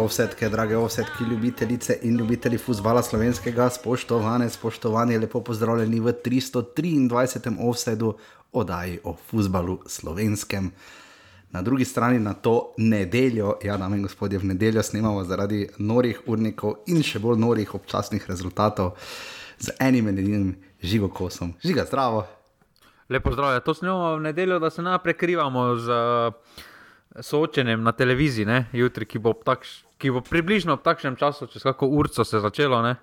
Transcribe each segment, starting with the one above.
Ovsetke, drage ovsetke, ljubitelice in ljubitelji futbola slovenskega, spoštovane, spoštovani, lepo pozdravljeni v 323. ovsedu oddaji o futbalu slovenskem. Na drugi strani na to nedeljo, ja, dame in gospodje, v nedeljo snemamo zaradi norih urnikov in še bolj norih občasnih rezultatov z enim edinim živokosom. Žiga, zdravo. Lepo zdrav, to snemamo v nedeljo, da se najprej prekrivamo z uh, soočenjem na televiziji, ne? jutri, ki bo, takš, ki bo približno v takšnem času, čez kako urco se je začelo. Ne?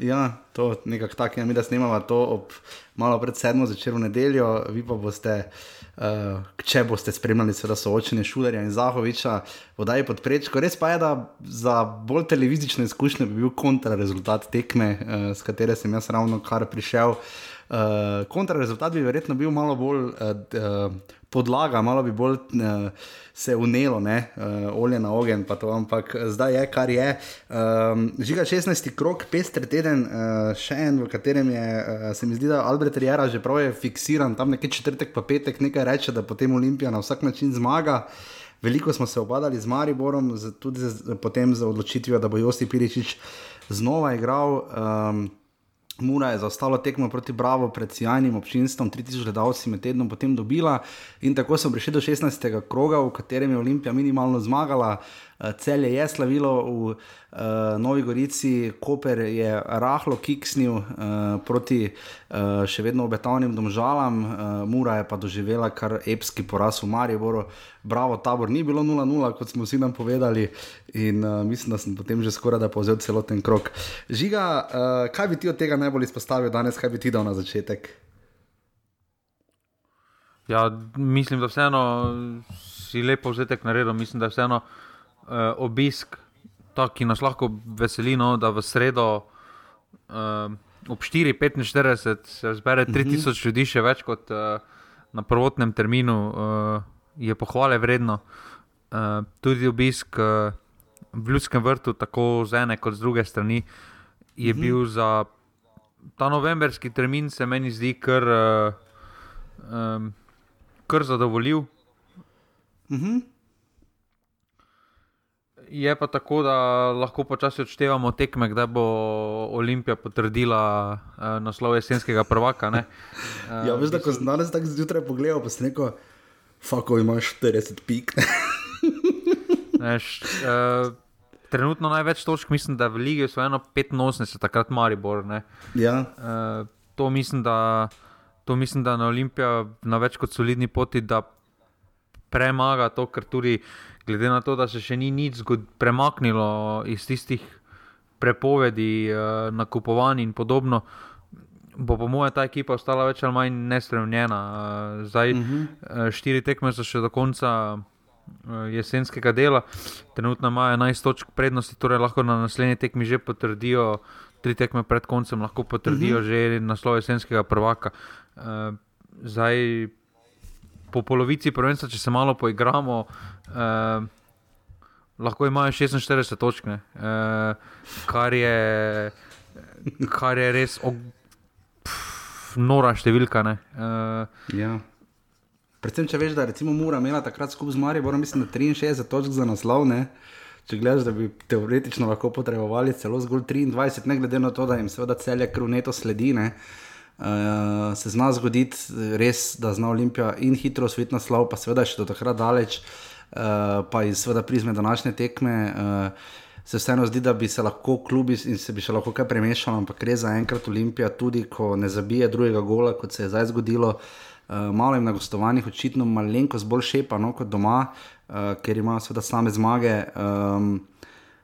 Ja, to je nekako tako, ja, mi da snemamo to ob malo pred sedmo začelo nedeljo, vi pa boste, uh, če boste spremljali seveda soočenje Šulerja in Zahoviča, vodaj pod prečko. Res pa je, da za bolj televizične izkušnje bi bil kontrarezultat tekme, uh, s katere sem jaz ravno kar prišel. Uh, kontrarezultat bi verjetno bil malo bolj uh, podlaga, malo bi bolj uh, se unelo, uh, olje na ogen, pa to, ampak zdaj je, kar je. Um, žiga 16. krok, pester teden, uh, še en, v katerem je, uh, se mi zdi, da Albert Riera že prav je fiksiran, tam nekaj četrtek, pa petek nekaj reče, da potem Olimpija na vsak način zmaga. Veliko smo se obadali z Mariborom, z, tudi z, potem z odločitvijo, da bo Josti Piričič znova igral. Um, Mura je zaostalo tekmo proti Bravo pred sjajnim občinstvom, 3000 gledalci med tednom potem dobila in tako so prišli do 16. kroga, v katerem je Olimpija minimalno zmagala. Celje je slavilo v uh, Novi Gorici, Koper je rahlo kiksnil uh, proti uh, še vedno obetavnim domžalam, uh, Mura je pa doživela kar epski poraz v Mariboru. Bravo, tabor ni bilo 0-0, kot smo vsi nam povedali, in uh, mislim, da sem potem že skoraj da povzel celoten krok. Žiga, uh, kaj bi ti od tega najbolj izpostavil danes, kaj bi ti dal na začetek? Ja, mislim, da vseeno si lepo vzetek naredil, mislim, da vseeno uh, obisk, ta, ki nas lahko veseli, no, da v sredo uh, ob 4:45 se zbere 3000 uh -huh. ljudi, še več kot uh, na prvotnem terminu, uh, je pohvale vredno. Uh, tudi obisk uh, v Ljudskem vrtu, tako z ene kot z druge strani, je uh -huh. bil za ta novemberski termin, se meni zdi, kar, uh, um, kar zadovoljiv. Uh -huh. Je pa tako, da lahko počasi odštevamo tekme, da bo Olimpija potrdila uh, naslov jesenskega prvaka. Uh, ja, veš, da ko sem danes tako zjutraj pogledal, pa si rekel, fako imaš 40 pik. Neš, uh, trenutno največ točk, mislim, da v Ligi so eno 85, takrat Maribor. Ja. Uh, to, mislim, da, to mislim, da na Olimpija na več kot solidni poti, da premaga to, kar tudi glede na to, da se še ni nič premaknilo iz tistih prepovedi, uh, nakupovanj in podobno, bo po mojem ta ekipa ostala več ali manj nestremljena. Uh, zdaj, uh -huh. uh, štiri tekme so še do konca. Jesenskega dela, trenutno imajo 11 točk prednosti, torej lahko na naslednji tekmi že potrdijo, tri tekme pred koncem, lahko potrdijo uh -huh. že naslov jesenskega prvaka. Zdaj, po polovici prvenstva, če se malo poigramo, uh, lahko imajo 46 točk, uh, kar, kar je res og, pf, nora številka. Uh, ja. Predvsem, če veš, da je Mura imela takrat skupaj z Marijo, mislim, da 63 točk za naslov. Ne? Če gledaš, da bi teoretično lahko potrebovali celo zgolj 23, ne glede na to, da jim seveda celje krvneto sledi. Uh, Uh, se zna zgoditi, res, da zna Olimpija in hitro svet naslov, pa seveda še do takrat daleč, uh, pa iz prizme današnje tekme. Uh, Se vseeno zdi, da bi se lahko klubi in se bi še lahko kaj premešalo, ampak res za enkrat Olimpija, tudi ko ne zabije drugega gola, kot se je zdaj zgodilo, uh, malo jim na gostovanjih, očitno malenkost bolj šepa no, kot doma, uh, ker imajo seveda same zmage. Um,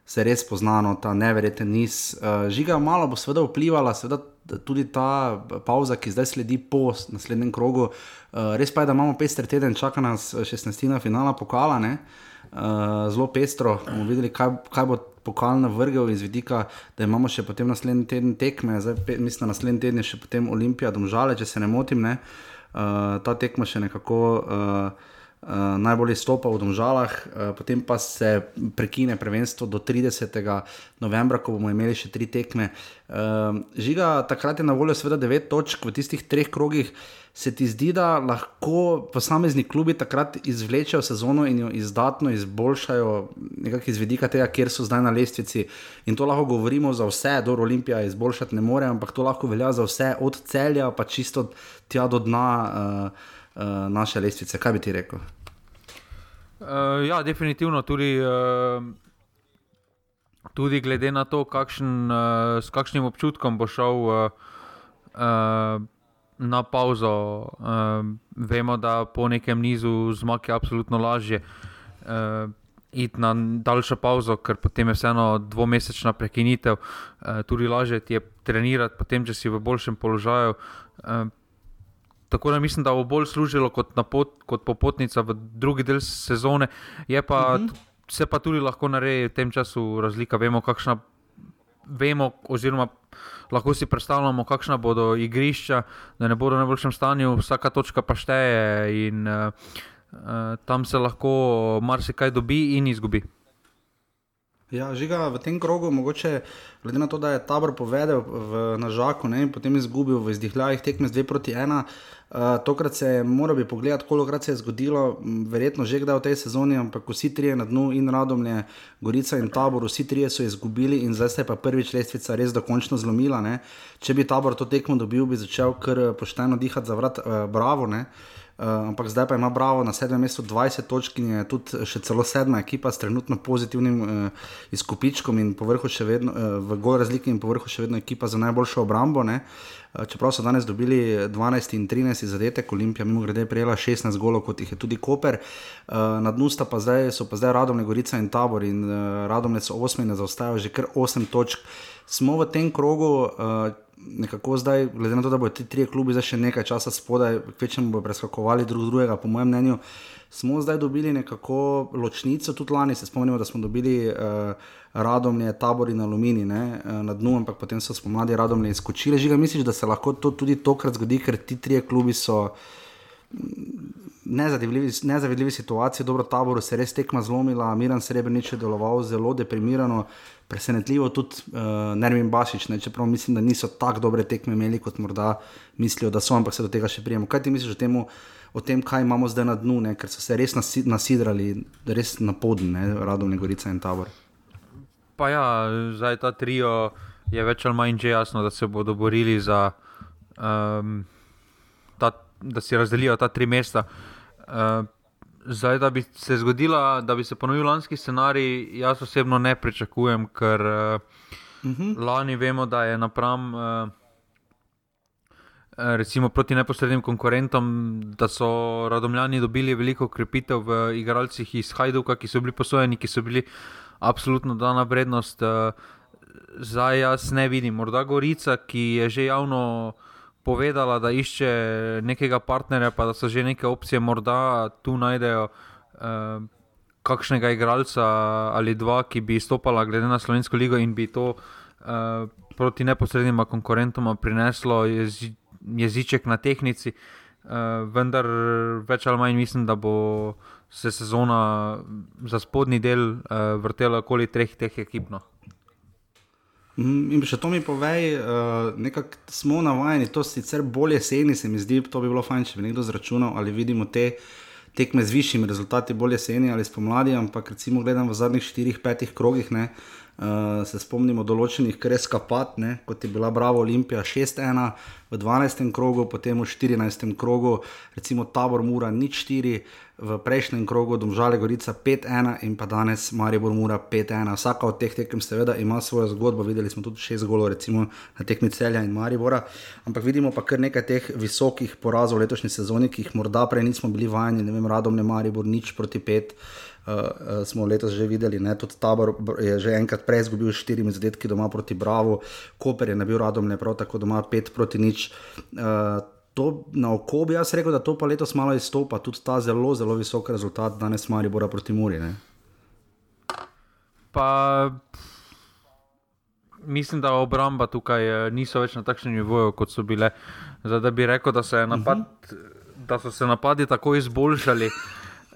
se res poznano, ta neverjeten niz. Uh, žiga malo bo seveda vplivala, seveda tudi ta pauza, ki zdaj sledi po naslednjem krogu. Uh, res pa je, da imamo pester teden, čaka nas 16. finala pokala, uh, zelo pestro. bomo videli, kaj, kaj bo. Pokalna vrgel iz vidika, da imamo še potem naslednji teden tekme, zdaj pe, mislim, da naslednji teden je še potem Olimpija, domžale, če se ne motim. Ne? Uh, ta tekma še nekako uh, uh, najbolj izstopa v Domžalah, uh, potem pa se prekine prvenstvo do 30. novembra, ko bomo imeli še tri tekme. Uh, žiga, takrat je na voljo seveda devet točk v tistih treh krogih. Se ti zdi, da lahko posamezni klubi takrat izvlečejo sezono in jo izdatno izboljšajo, nekako iz vidika tega, kjer so zdaj na lestvici. In to lahko govorimo za vse, do Olimpija izboljšati ne more, ampak to lahko velja za vse, od celja pa čisto tja do dna uh, uh, naše lestvice. Kaj bi ti rekel? Uh, ja, definitivno tudi, uh, tudi glede na to, kakšen, uh, s kakšnim občutkom bo šel uh, uh, na pauzo. Uh, vemo, da po nekem nizu zmag je absolutno lažje uh, iti na daljšo pauzo, ker potem je vseeno dvomesečna prekinitev, uh, tudi lažje ti je trenirati, potem, če si v boljšem položaju. Uh, Tako da mislim, da bo bolj služilo kot, pot, kot popotnica v drugi del sezone. Pa, uh mhm. -huh. Se pa tudi lahko naredi v tem času razlika. Vemo, kakšna, vemo, oziroma lahko si predstavljamo, kakšna bodo igrišča, da ne bodo v najboljšem stanju, vsaka točka pa šteje in uh, uh, tam se lahko marsikaj dobi in izgubi. Ja, žiga v tem krogu, mogoče glede na to, da je tabor povedal v, na žaku ne, potem izgubil v izdihljajih tekme z 2 proti 1. Uh, eh, tokrat se je moral bi pogledati, koliko se je zgodilo, verjetno že kdaj v tej sezoni, ampak vsi trije na dnu in radomlje, Gorica in tabor, vsi trije so izgubili in zdaj se je pa prvič lestvica res dokončno zlomila. Ne. Če bi tabor to tekmo dobil, bi začel kar pošteno dihati za vrat, uh, bravo. Ne. Uh, ampak zdaj pa ima Bravo na sedmem mestu 20 točk in je tudi še celo sedma ekipa s trenutno pozitivnim uh, izkupičkom in povrhu še vedno, uh, v gol razliki in povrhu še vedno ekipa za najboljšo obrambo. Uh, čeprav so danes dobili 12 in 13 zadetek, Olimpija mimo grede prejela 16 golov, kot jih je tudi Koper. Uh, na dnu pa zdaj, so pa zdaj Radomne, Gorica in Tabor in uh, Radomne so 8 in zaostajajo že kar 8 točk. Smo v tem krogu. Uh, nekako zdaj, glede na to, da bodo ti tri klubi zdaj še nekaj časa spodaj, večino bodo preskakovali drug drugega, po mojem mnenju, smo zdaj dobili nekako ločnico, tudi lani se spomnimo, da smo dobili uh, radomlje, tabor in aluminij ne, uh, na dnu, ampak potem so spomladi radomlje izkočili. Žiga, misliš, da se lahko to tudi tokrat zgodi, ker ti tri klubi so. Nezavedljivi situaciji, dobro, taboru se je res tekma zlomila, Miren Srebrenic je deloval zelo deprimirano, presenetljivo tudi uh, Nermin Bašič, ne, čeprav mislim, da niso tako dobre tekme imeli, kot morda mislijo, da so, ampak se do tega še prijemo. Kaj ti misliš o, temu, o tem, kaj imamo zdaj na dnu, ne, ker so se res nasidrali, res na podne, Radovne Gorice in Tabor? Pa ja, zdaj ta trio je več ali manj že jasno, da se bodo borili za, um, ta, da si razdelijo ta tri mesta. Uh, Zdaj, da bi se zgodila, da bi se ponovil lanski scenarij, jaz osebno ne pričakujem, ker uh, uh -huh. lani vemo, da je napram, uh, recimo proti neposrednim konkurentom, da so radomljani dobili veliko krepitev v igralcih iz Hajduka, ki so bili posojeni, ki so bili absolutno dana vrednost. Uh, zdaj jaz ne vidim, morda Gorica, ki je že javno povedala, da išče nekega partnerja, pa da so že neke opcije, morda tu najdejo uh, kakšnega igralca ali dva, ki bi izstopala glede na Slovensko ligo in bi to uh, proti neposrednima konkurentoma prineslo jezi, jeziček na tehnici. Uh, vendar več ali manj mislim, da bo se sezona za spodnji del uh, vrtela okoli treh teh ekip. No. Mm, in še to mi povej, uh, smo navajeni, to sicer bolje jeseni, se mi zdi, to bi bilo fajn, če bi nekdo zračunal ali vidimo te tekme z višjimi rezultati, bolje jeseni ali spomladi, ampak recimo gledam v zadnjih 4-5 krogih, ne, uh, se spomnimo določenih kreskapat, ne, kot je bila Bravo Olimpija 6-1 v 12. krogu, potem v 14. krogu, recimo Tabor Mura nič 4 v prejšnjem krogu, Domžale Gorica 5-1 in pa danes Maribor Mura 5-1. Vsaka od teh tekem seveda ima svojo zgodbo, videli smo tudi šest golov recimo na tekmi Celja in Maribora, ampak vidimo pa kar nekaj teh visokih porazov v letošnji sezoni, ki jih morda prej nismo bili vajeni, ne vem, radom ne Maribor, nič proti pet. Uh, uh, smo letos že videli, da je tabor je že enkrat prej izgubil s štirimi zadetki doma proti Bravo, Koper je nabil radom, ne prav tako doma pet proti nič. Uh, to na oko bi jaz rekel, da to pa letos malo izstopa, tudi ta zelo, zelo visok rezultat, danes Mari Bora proti Muri. Ne? Pa mislim, da obramba tukaj niso več na takšnem nivoju, kot so bile. Zdaj, da bi rekel, da, napad, uh mhm. -huh. da so se napadi tako izboljšali.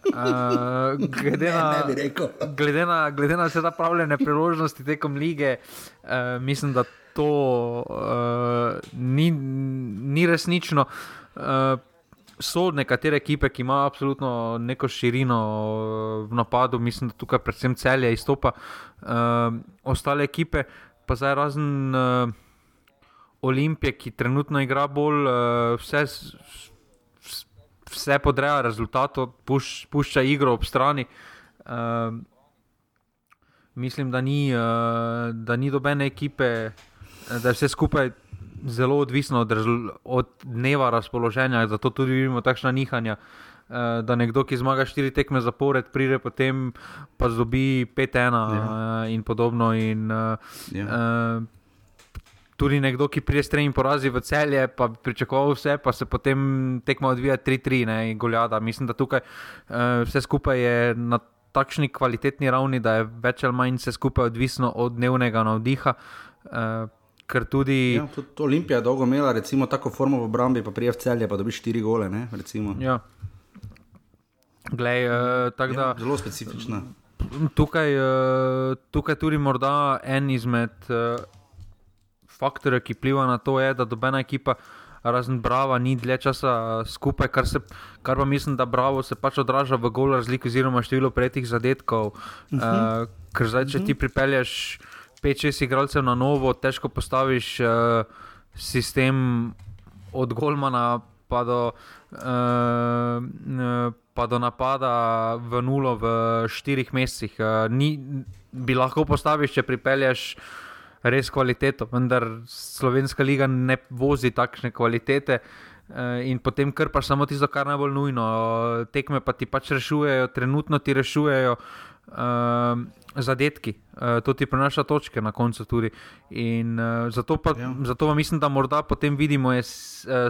Uh, glede, na, ne, ne glede, na, glede na vse napravljene priložnosti tekom lige, uh, mislim, da to uh, ni, ni resnično. Uh, so nekatere ekipe, ki imajo absolutno neko širino v napadu, mislim, da tukaj predvsem celje izstopa. Uh, ostale ekipe, pa zdaj razen uh, Olimpije, ki trenutno igra bolj uh, vse vse podreja rezultatu, puš, pušča igro ob strani. Uh, mislim, da ni, uh, da ni dobene ekipe, da je vse skupaj zelo odvisno od, od dneva razpoloženja. Zato tudi vidimo takšna nihanja. Uh, da nekdo, ki zmaga štiri tekme zapored, pride potem pa zdobi 5-1 ja. uh, in podobno. In, uh, ja. uh, tudi nekdo, ki pride s tremi porazi v celje, pa pričakoval vse, pa se potem tekmo odvija 3-3 in goljada. Mislim, da tukaj uh, vse skupaj je na takšni kvalitetni ravni, da je več ali manj vse skupaj odvisno od dnevnega navdiha. Uh, Ker tudi. Ja, tudi Olimpija je dolgo imela, recimo, tako formo v obrambi, pa priješ celje, pa dobiš štiri gole. Ne, ja. Glej, uh, ja, da, zelo specifična. Tukaj, uh, tukaj tudi morda en izmed. Uh, faktorje, ki vplivajo na to, je, da dobena ekipa, razen Brava, ni dlje časa skupaj, kar, se, kar pa mislim, da Bravo se pač odraža v golu razliko, oziroma število prejetih zadetkov. Uh -huh. uh, ker zdaj, če uh -huh. ti pripelješ 5-6 igralcev na novo, težko postaviš uh, sistem od Golmana pa do. Uh, Pa do napada v nulo v štirih mesecih. Uh, ni, bi lahko postaviš, če pripelješ uh, res kvaliteto, vendar slovenska liga ne vozi takšne kvalitete. Eh, in potem krpaš samo tisto, kar je najbolj nujno. Tekme pa ti pač rešujejo, trenutno ti rešujejo uh, zadetki, uh, to ti prenaša točke na koncu. Tudi. In uh, zato, pa, ja. zato pa mislim, da morda potem vidimo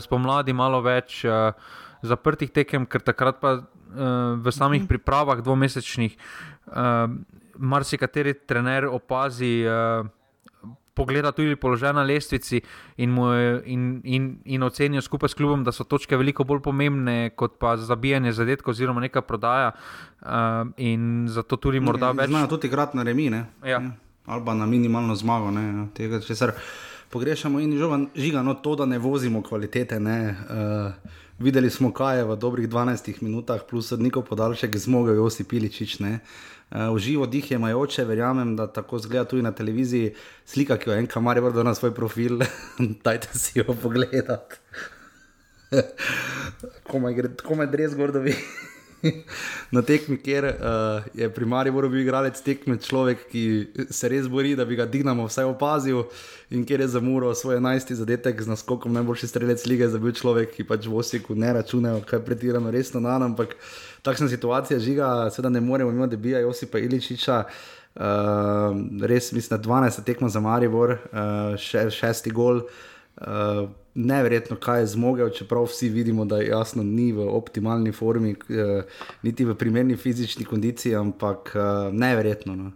spomladi malo več uh, zaprtih tekem, ker takrat pa uh, v samih mhm. pripravah dvomesečnih uh, marsikateri trener opazi. Uh, pogleda tudi položaj na lestvici in, je, in, in, in ocenijo skupaj s klubom, da so točke veliko bolj pomembne kot pa zabijanje zadetkov oziroma neka prodaja. Uh, in zato tudi morda ne, več. Znajo tudi krat na remi, ja. ja. ali pa na minimalno zmago. Ne, ja. Tega, česar, Pogrešamo in žiga, no to, da ne vozimo kvalitete. Ne. Uh, videli smo, kaj je v dobrih 12 minutah, plus od neko podaljšek zmogel Josip Piličič. Uh, uh, uživo dih je majoče, verjamem, da tako zgleda tudi na televiziji, slika, ki jo en kamar je vrnil na svoj profil, dajte si jo pogledati. komaj gre, komaj res gordo vi. na tekmi, kjer uh, je primarni moral biti igralec tekme, človek, ki se res bori, da bi ga Dinamo vsaj opazil in kjer je zamuro svoj 11. zadetek z naskokom najboljši strelec lige, za bil človek, ki pač v Osiku ne računajo, kaj pretirano resno na nam, ampak takšna situacija žiga, seveda ne moremo imeti, da bi Josipa Iličiča. Uh, res mislim, da 12 tekmo za Maribor, uh, še, šesti gol. Uh, neverjetno, kaj je zmogel, čeprav vsi vidimo, da jasno ni v optimalni formi, uh, niti v primerni fizični kondiciji, ampak uh, neverjetno. No.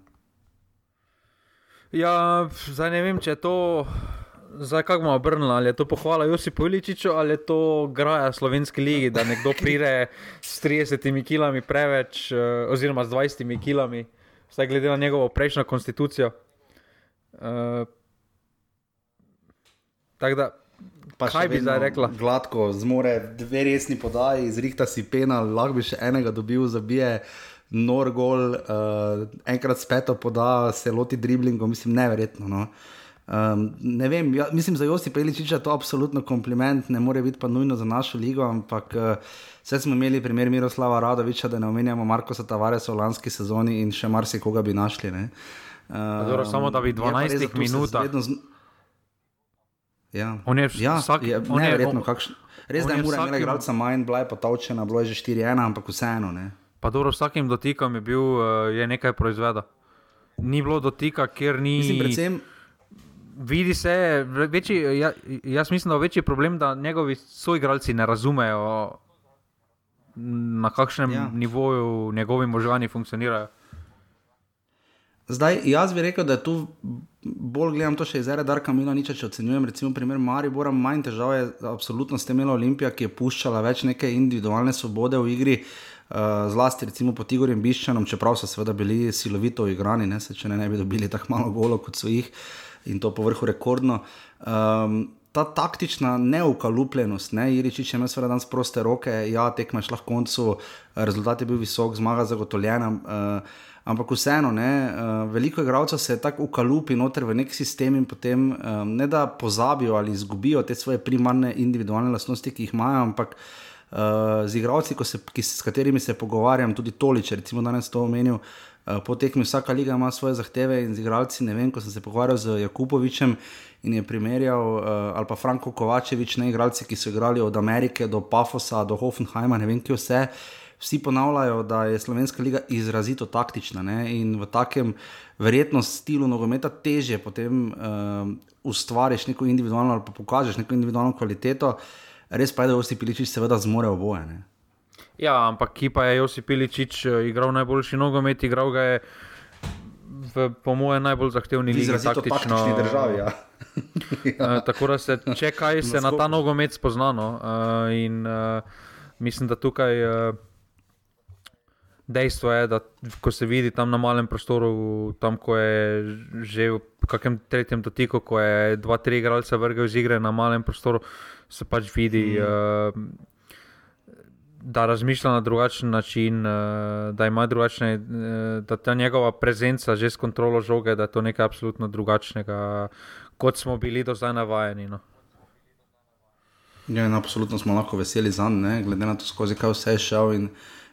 Ja, zdaj ne vem, če je to. Zdaj, kako bomo obrnili, ali je to pohvala Josipu Iličiču ali je to graja slovenske lige, da nekdo pride s 30 kilami preveč, uh, oziroma z 20 kilami, vsaj glede na njegovo prejšnjo konstitucijo. Uh, tako da, pa kaj bi zdaj rekla? Gladko, zmore dve resni podaji, zrihta si penal, lahko bi še enega dobil, zabije. Norgol, uh, enkrat spet poda, se loti driblingom, mislim, neverjetno. No. Uh, Um, ne vem, ja, mislim, za Josti Peličiča je to absolutno kompliment, ne more biti pa nujno za našo ligo, ampak uh, vse smo imeli primer Miroslava Radoviča, da ne omenjamo Markoša Tavaresa v lanski sezoni in še marsikoga bi našli. Uh, Dobro, samo da bi 12 minut. Z... Ja, on je ja, vsak, je neverjetno, kakšen. Res da je mora imeti igralca manj, bila je pa točena, bilo je že 4-1, ampak vseeno. Ne. Pa dobro, vsakim dotikom je bil uh, je nekaj proizveda. Ni bilo dotika, ker ni. Mislim, predvsem, vidi se, večji, ja, jaz mislim, da je večji problem, da njegovi soigralci ne razumejo, na kakšnem ja. nivoju njegovi možgani funkcionirajo. Zdaj, jaz bi rekel, da je tu bolj gledam to še iz Zara Darka Mila, nič če ocenjujem. Recimo, primer Maribora, manj težav je absolutno s tem imela Olimpija, ki je puščala več neke individualne svobode v igri. Uh, zlasti recimo pod Igorjem Biščanom, čeprav so seveda bili silovito igrani, ne, se, če ne, ne bi dobili tako malo golo kot so jih in to povrhu rekordno. Um, ta taktična neukalupljenost, ne, Iriči, če imaš seveda danes proste roke, ja, tekmeš lahko koncu, rezultat je bil visok, zmaga zagotovljena. Uh, ampak vseeno, ne, uh, veliko igralcev se je tako ukalupi noter v nek sistem in potem um, ne da pozabijo ali izgubijo te svoje primarne individualne lastnosti, ki jih imajo, ampak uh, z igralci, s katerimi se pogovarjam, tudi toliče, recimo danes to omenil. Uh, po tekmi vsaka liga ima svoje zahteve in z igralci. Ne vem, ko sem se pogovarjal z Jakubovičem in je primerjal, uh, ali pa Franko Kovačevič, ne igralci, ki so igrali od Amerike do Pafosa, do Hoffenheima, ne vem, kje vse. Vsi ponavljajo, da je slovenska liga izrazito taktična ne? in v takem verjetno stilu nogometa teže potem uh, ustvariš neko individualno ali pa pokažeš neko individualno kvaliteto. Res pa je, da Josip Piličič seveda zmore oboje. Ne? Ja, ampak ki pa je Josip Piličič eh, igral najboljši nogomet, igral ga je v, po mojem, najbolj zahtevni ligi. Taktično državi. Ja. ja. Tako da se če kaj se na ta nogomet spoznano. Uh, in uh, mislim, da tukaj. Uh, Dejstvo je, da ko se vidi tam na malem prostoru, tam ko je že v kakšnem tretjem dotiku, ko je dva, tri igralce vrgel iz igre na malem prostoru, se pač vidi, mm. uh, da razmišlja na drugačen način, uh, da ima drugačne, uh, da ta njegova prezenca že s kontrolo žoge, da je to nekaj absolutno drugačnega, kot smo bili do zdaj navajeni. No. Ja, in absolutno smo lahko veseli za njega, glede na to, skozi kaj vse je šel. In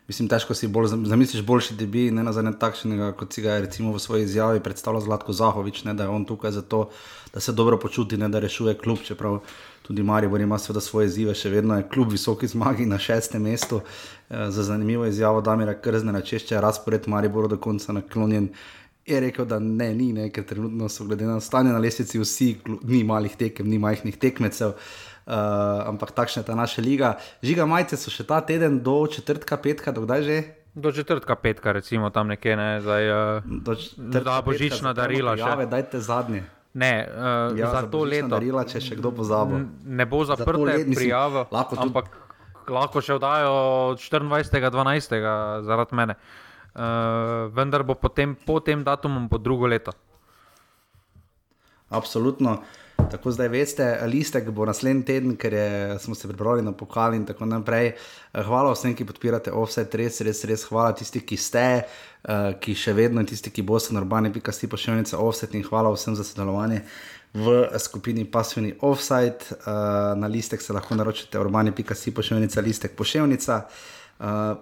mislim, težko si bolj, zamisliš boljši debi, ne na zadnje takšnega, kot si ga je recimo v svoji izjavi predstavljal Zlatko Zahovič, ne, da je on tukaj zato, da se dobro počuti, ne da rešuje klub, čeprav tudi Maribor ima seveda svoje zive, še vedno je klub visoki zmagi na šestem mestu. E, za zanimivo izjavo Damira Krznera, če je razpored Mariboru do konca naklonjen. Je rekel, da ne, ni, ne, ker trenutno so glede na stanje na lesici vsi, ni malih tekem, ni majhnih tekmecev. Uh, ampak takšna je ta naša liga. Žiga majice so še ta teden do četrtka, petka, dokdaj že? Do četrtka, petka, recimo tam nekje, ne, zdaj, uh, da božična darila. Ja, dajte zadnje. Ne, uh, ja, za, za to leto. Darila, če še kdo pozabo. Ne bo zaprte prijave, ampak lahko še vdajo 24.12. zaradi mene. Uh, vendar bo potem, po tem datumu, po drugo leto. Absolutno. Tako zdaj veste, listek bo naslednji teden, ker je, smo se pripravili na pokal in tako naprej. Eh, hvala vsem, ki podpirate offset, res, res, res hvala tisti, ki ste, uh, ki še vedno in tisti, ki boste na urbani.si pošiljnica offset in hvala vsem za sodelovanje v skupini Pasivni offset. Uh, na listek se lahko naročite urbani.si pošiljnica listek pošiljnica. Uh,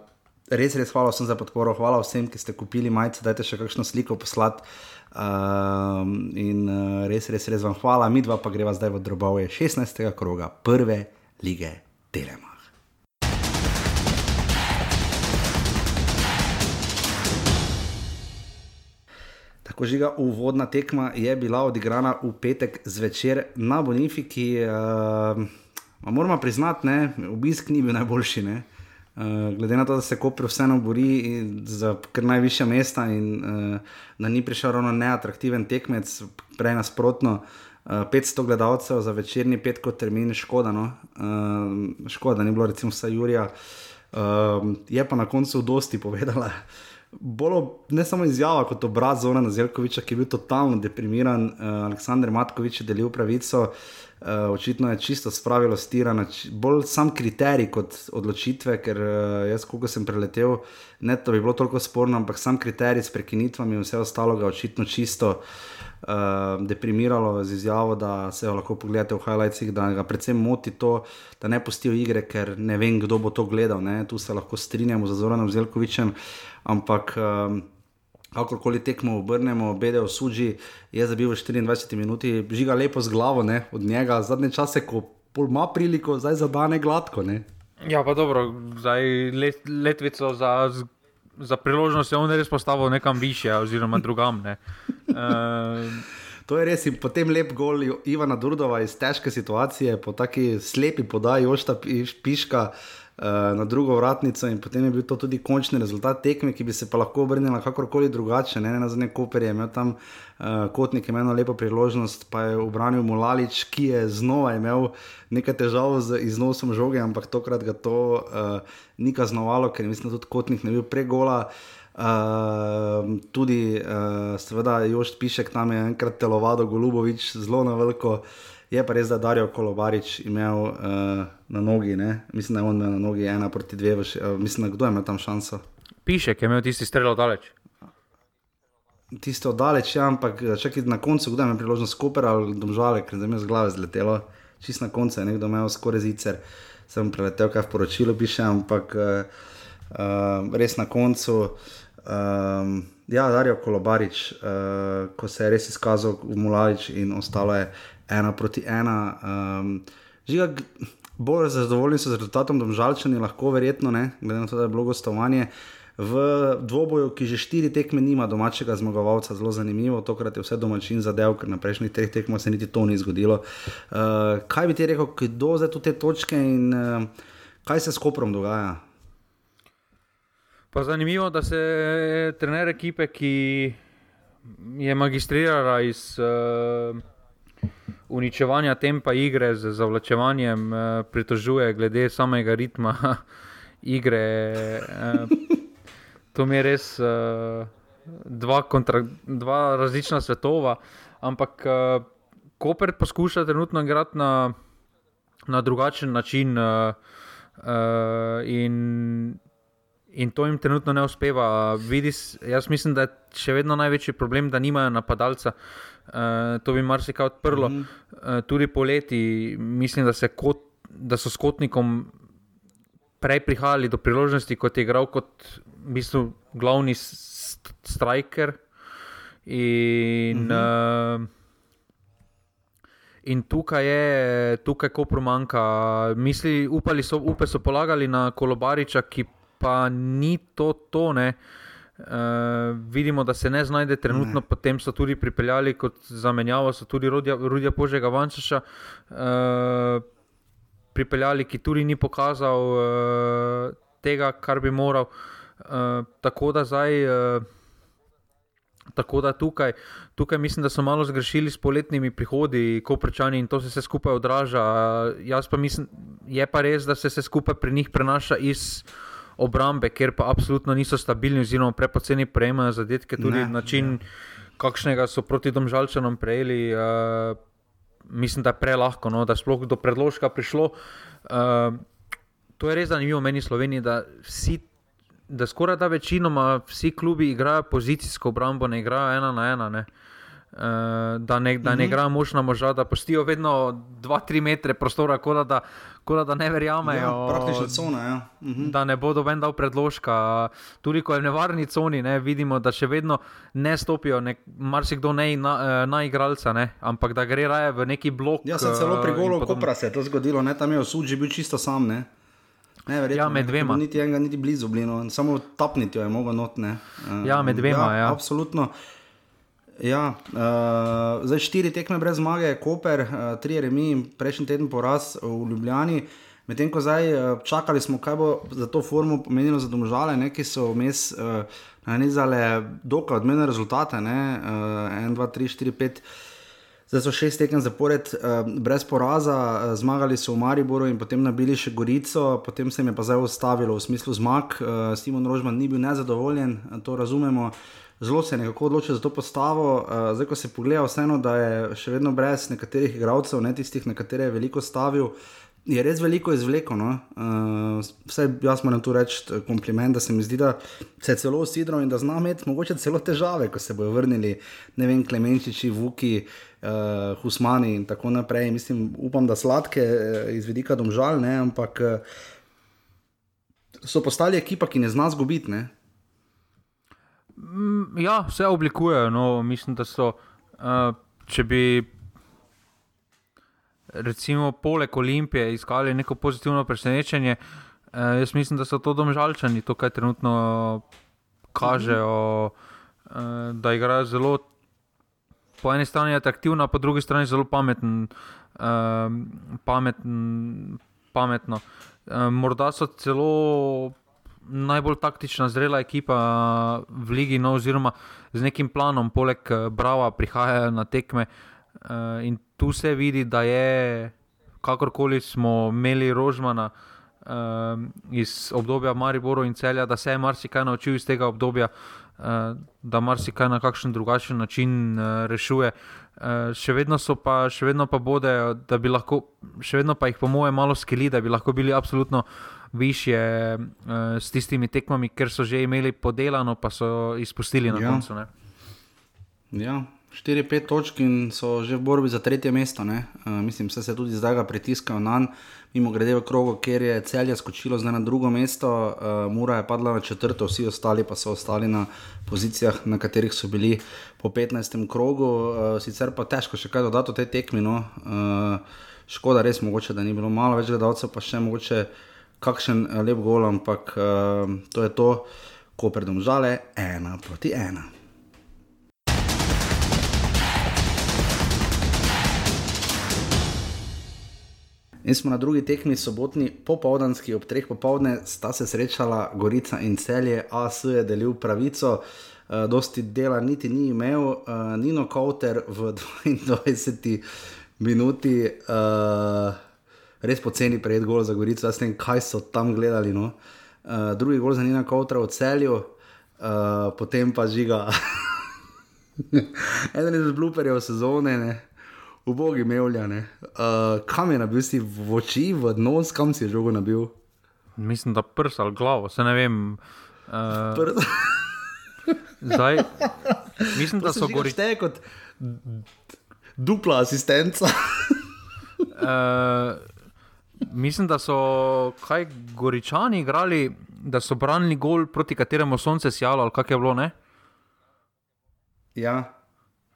res, res hvala vsem za podporo, hvala vsem, ki ste kupili majice, dajte še kakšno sliko poslati. Um, in uh, res, res, res vam hvala, mi dva pa greva zdaj v drobove 16. kroga prve lige Telema. Tako žiga, uvodna tekma je bila odigrana v petek zvečer na Bonifiki. Uh, moramo priznati, da obisk ni bil najboljši. Ne? Uh, glede na to, da se Koper vseeno bori za kar najvišja mesta in uh, da ni prišel ravno neatraktiven tekmec, prej nasprotno, uh, eh, 500 gledalcev za večerni petko termin, škoda, no? uh, škoda, da ni bilo recimo vse Jurija. Uh, je pa na koncu dosti povedala. Bolo, ne samo izjava kot obraz Zona Zelkoviča, ki je bil totalno deprimiran, uh, Aleksandr Matkovič je delil pravico. Uh, očitno je čisto spravilo stirano, bolj sam kriterij kot odločitve, ker uh, jaz, koliko sem preletel, ne da bi bilo toliko sporno, ampak sam kriterij s prekinitvami in vse ostalo ga očitno čisto uh, deprimiralo z izjavo, da se jo lahko pogledate v highlightsih, da ga predvsem moti to, da ne pustijo igre, ker ne vem, kdo bo to gledal. Ne? Tu se lahko strinjamo z Zoranom Zelkovičem, ampak. Um, kakorkoli tekmo obrnemo, bede v suži, je zabil v 24 minuti, žiga lepo z glavo ne, od njega, zadnje čase, ko ima priliko, zdaj zadane gladko. Ne. Ja, pa dobro, zdaj let, letvico za, za priložnost je on res postavil nekam više, oziroma drugam. Uh, To je res in potem lep gol Ivana Durdova iz težke situacije, po taki slepi podaji, ošta piška, na drugo vratnico in potem je bil to tudi končni rezultat tekme, ki bi se pa lahko obrnila kakorkoli drugače. Ne, ne na zadnje Koper je imel tam uh, kotnik, imel eno lepo priložnost, pa je obranil Mulalič, ki je znova imel nekaj težav z iznosom žoge, ampak tokrat ga to uh, ni kaznovalo, ker mislim, da tudi kotnik ne bil pregola. Uh, tudi, uh, seveda, Jošt Pišek tam je enkrat telovado, Golubovič, zelo na veliko. Je pa res, da je Darijo Kolobarič imel uh, na nogi, ne? mislim, da je on imel na nogi ena proti dve, uh, mislim, da kdo je imel tam šanso. Pišek je imel tisti strel daleč. Tisto daleč, ja, ampak čakaj na koncu, kdo je imel priložnost skoper ali domžale, ker je mi z glave zletelo, čist na koncu je nekdo imel skoraj zicer, sem preletel, kaj v poročilu piše, ampak uh, uh, res na koncu. Um, ja, Darijo Kolobarič, uh, ko se je res izkazal v Mulalič in ostalo je ena proti ena. Um, žiga, bolj zadovoljni so z rezultatom, da žalčani lahko, verjetno, ne, glede na to, da je bilo gostovanje. V dvoboju, ki že štiri tekme nima domačega zmagovalca, zelo zanimivo, tokrat je vse domačin zadev, ker na prejšnjih treh tekmah se niti to ni zgodilo. Uh, kaj bi ti rekel, kdo zdaj tu te točke in uh, kaj se s Koprom dogaja? Pa zanimivo, da se trener ekipe, ki je magistrirala iz uh, uničevanja tempa igre z zavlačevanjem, uh, pritožuje glede samega ritma igre. Uh, to mi je res uh, dva, kontra, dva različna svetova, ampak uh, Koper poskuša trenutno igrati na, na drugačen način. Uh, uh, in In to jim trenutno ne uspeva. Vidiš, jaz mislim, da je še vedno največji problem, da nimajo napadalca. Uh, to bi marsikaj odprlo. Mm -hmm. uh, tudi poleti, mislim, da, kot, da so s kotnikom prej prihajali do priložnosti, kot je igral kot v bistvu, glavni striker. In, mm -hmm. uh, in tukaj je, tukaj ko promanka. Misli, upali so, upe so polagali na kolobariča, ki pa ni to tone. Uh, vidimo, da se ne znajde trenutno, ne. potem so tudi pripeljali kot zamenjavo, so tudi Rudija Požega Vančaša uh, pripeljali, ki tudi ni pokazal uh, tega, kar bi moral. Uh, tako da zdaj. Uh, Tako da tukaj, tukaj mislim, da so malo zgrešili s poletnimi prihodi, ko prečani in to se vse skupaj odraža. Jaz pa mislim, je pa res, da se vse skupaj pri njih prenaša iz uh, obrambe, ker pa absolutno niso stabilni, oziroma prepoceni prejemajo zadetke. Tudi ne, način, ne. kakšnega so proti domžalčanom prejeli, uh, mislim, da je prelahko, no, da je sploh do predložka prišlo. Uh, to je res zanimivo meni Sloveniji, da, vsi, da skoraj da večinoma vsi klubi igrajo pozicijsko obrambo, ne igrajo ena na ena. Uh, da ne, da ne mhm. igrajo možna moža, da postijo vedno 2-3 metre prostora, kot da, Tako da ne verjamejo, ja, praktično cona. Ja. Uh -huh. Da ne bodo ven dal predložka. Tudi ko je v nevarni coni, ne, vidimo, da še vedno ne stopijo, marsikdo ne na, eh, na igralca, ne, ampak da gre raje v neki blok. Ja, sem celo pri golu, ko pa se je to zgodilo, ne, tam je osuđ že bil čisto sam. Ne. Ne, verjetno, ja, med dvema. Ne, niti enega, niti blizu, blino, samo tapniti je mogo notne. Ja, med dvema. Ja, ja. Absolutno. Ja, uh, zdaj štiri tekme brez zmage, Koper, uh, tri remi in prejšnji teden poraz v Ljubljani. Medtem ko zdaj uh, čakali smo, kaj bo za to formo pomenilo za domžale, ne, ki so vmes uh, nanizale dokaj odmene rezultate, ne, uh, 1, 2, 3, 4, 5. Zdaj so šest tekem zapored uh, brez poraza, uh, zmagali so v Mariboru in potem nabili še Gorico, potem se jim je pa zdaj ustavilo v smislu zmag. Uh, Simon Rožman ni bil nezadovoljen, to razumemo. Uh, zelo se je nekako odločil za to postavo. Uh, zdaj, ko se pogleda, vseeno, da je še vedno brez nekaterih igralcev, ne tistih, na katere je veliko stavil. Je res veliko izvleko. No? Uh, vse jaz moram tu reči kompliment, da se mi zdi, da se je celo usidro in da zna imeti mogoče celo težave, ko se bodo vrnili, ne vem, Klemenčiči, Vuki, uh, Husmani in tako naprej. Mislim, upam, da sladke iz vidika domžal, ne? ampak uh, so postali ekipa, ki ne zna zgubiti. Mm, ja, vse oblikujejo. No, mislim, da so. Uh, če bi, recimo, poleg Olimpije iskali neko pozitivno presenečenje, uh, jaz mislim, da so to domžalčani, to, kar trenutno kažejo, uh, da igrajo zelo. Po eni strani je atraktivna, po drugi strani zelo pameten, uh, pameten, pametno. Uh, morda so celo najbolj taktična, zrela ekipa v Ligi, no, oziroma z nekim planom, poleg Brava, prihajajo na tekme. Uh, in tu se vidi, da je, kakorkoli smo imeli Rožmana uh, iz obdobja Maribora in Celja, da se je marsikaj naučil iz tega obdobja, uh, da marsikaj na kakšen drugačen način uh, rešuje. Uh, še vedno so pa, še vedno pa bode, da bi lahko, še vedno pa jih po mojem malo skeli, da bi lahko bili absolutno više uh, s tistimi tekmami, ker so že imeli podelano, pa so izpustili na ja. koncu. Ne? Ja, 4-5 točk in so že v borbi za tretje mesto. Uh, mislim, da se tudi zdaj ga pritiskajo na njega, mimo grede v krogu, ker je celje skočilo zdaj na drugo mesto, uh, Mura je padla na četrto, vsi ostali pa so ostali na pozicijah, na katerih so bili po 15. krogu. Uh, sicer pa težko še kaj dodati o tej tekmi. No? Uh, škoda, res mogoče, da ni bilo malo več gledalcev, pa še mogoče kakšen lep gol, ampak uh, to je to, ko predom žale, ena proti ena. In smo na drugi tekmi, sobotni popoldanski, ob treh popovdne, sta se srečala Gorica in celje, AS je delil pravico, uh, dosti dela niti ni imel, uh, Nino Kauter v 22 minuti, uh, res poceni pred golo za Gorico, jaz ne vem, kaj so tam gledali. No? Uh, drugi gol za Nino Kauter v celju, uh, potem pa žiga. Eden iz blooperjev sezone. Ne? ubogi mevljane. Uh, kam je nabil si v oči, v nos, kam si je žogo nabil? Mislim, da prst ali glavo, se ne vem. Uh, zdaj, mislim, da so gori. Te kot dupla asistenca. uh, mislim, da so kaj goričani igrali, da so branili gol, proti kateremu sonce sijalo, ali kak je bilo, ne? Ja.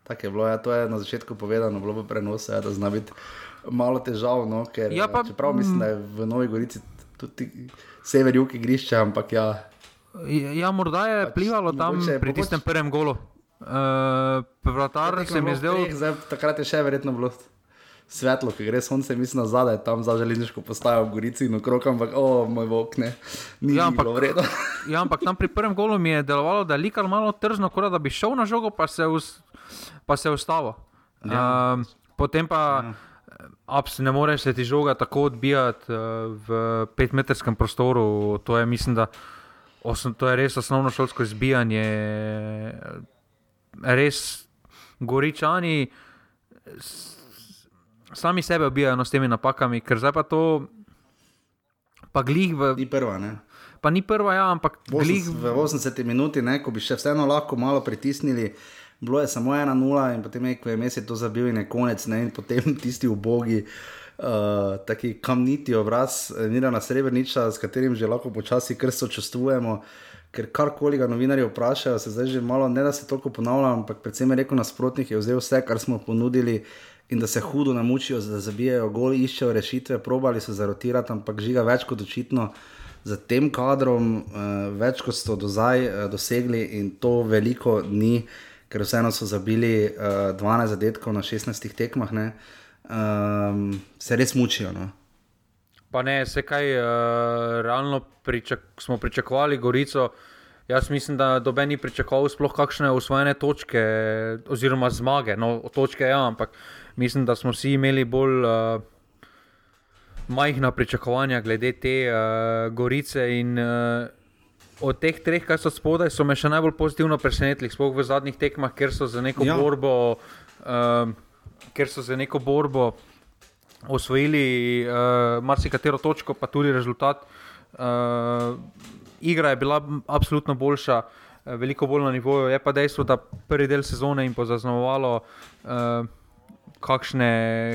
Tako je bilo, ja, to je na začetku povedano, bilo je prenos, ja, da zna biti malo težavno. Ker, ja, pa, čeprav mislim, da je v Novi Gorici tudi sever jug igrišča, ampak ja. Ja, morda je pač, plivalo tam mogoče, pri tistem prvem golu. Uh, Vratar ja, se mi je zdel. Takrat je še verjetno bilo svetlo, ki gre sonce, mislim, da zadaj tam za železniško postajo v Gorici in okrog, ampak o moj vok ne. Ja ampak, ja, ampak tam pri prvem golu mi je delovalo, da je likal malo tržno, da bi šel na žogo, pa se v pa se je ustavil. Ja. Um, potem pa ja. Abs, ne moreš se ti žoga tako odbijati uh, v petmetrskem prostoru. To je, mislim, da, osno, to je res osnovno šolsko izbijanje. Res goričani sami sebe obijajo no, s temi napakami, ker zdaj pa to. Pa glih v. Ni prva, ne. Pa ni prva, ja, ampak glih v 80 minuti, ne, ko bi še vseeno lahko malo pritisnili bilo je samo ena nula in potem je, ko je mesec to zabil in je konec, ne, in potem tisti ubogi. Uh, taki kamniti obraz, Nina eh, Srebreniča, s katerim že lahko počasi krsto čustvujemo, ker karkoli ga novinarji vprašajo, se zdaj že malo ne da se toliko ponavlja, ampak predvsem je rekel nasprotnik, je vzel vse, kar smo ponudili in da se hudo namučijo, da zabijajo gol, iščejo rešitve, probali so zarotirati, ampak žiga več kot očitno za tem kadrom, uh, več kot so do zdaj uh, dosegli in to veliko ni ker vseeno so zabili uh, eh, 12 zadetkov na 16 tekmah, um, se res mučijo. No? Pa ne, se kaj, uh, realno pričak smo pričakovali Gorico. Jaz mislim, da doben ni pričakoval sploh kakšne usvojene točke, oziroma zmage. No, točke ja, ampak mislim, da smo vsi imeli bolj uh, majhna pričakovanja glede te uh, Gorice. In, uh, od teh treh, ki so spodaj, so me še najbolj pozitivno presenetili, sploh v zadnjih tekmah, ker so za neko ja. borbo. Um, Ker so za neko borbo osvojili uh, marsikatero točko, pa tudi rezultat. Uh, igra je bila absolutno boljša, uh, veliko bolj na nivoju. Je pa dejstvo, da prvi del sezone jim je zaznamovalo, uh, kakšne,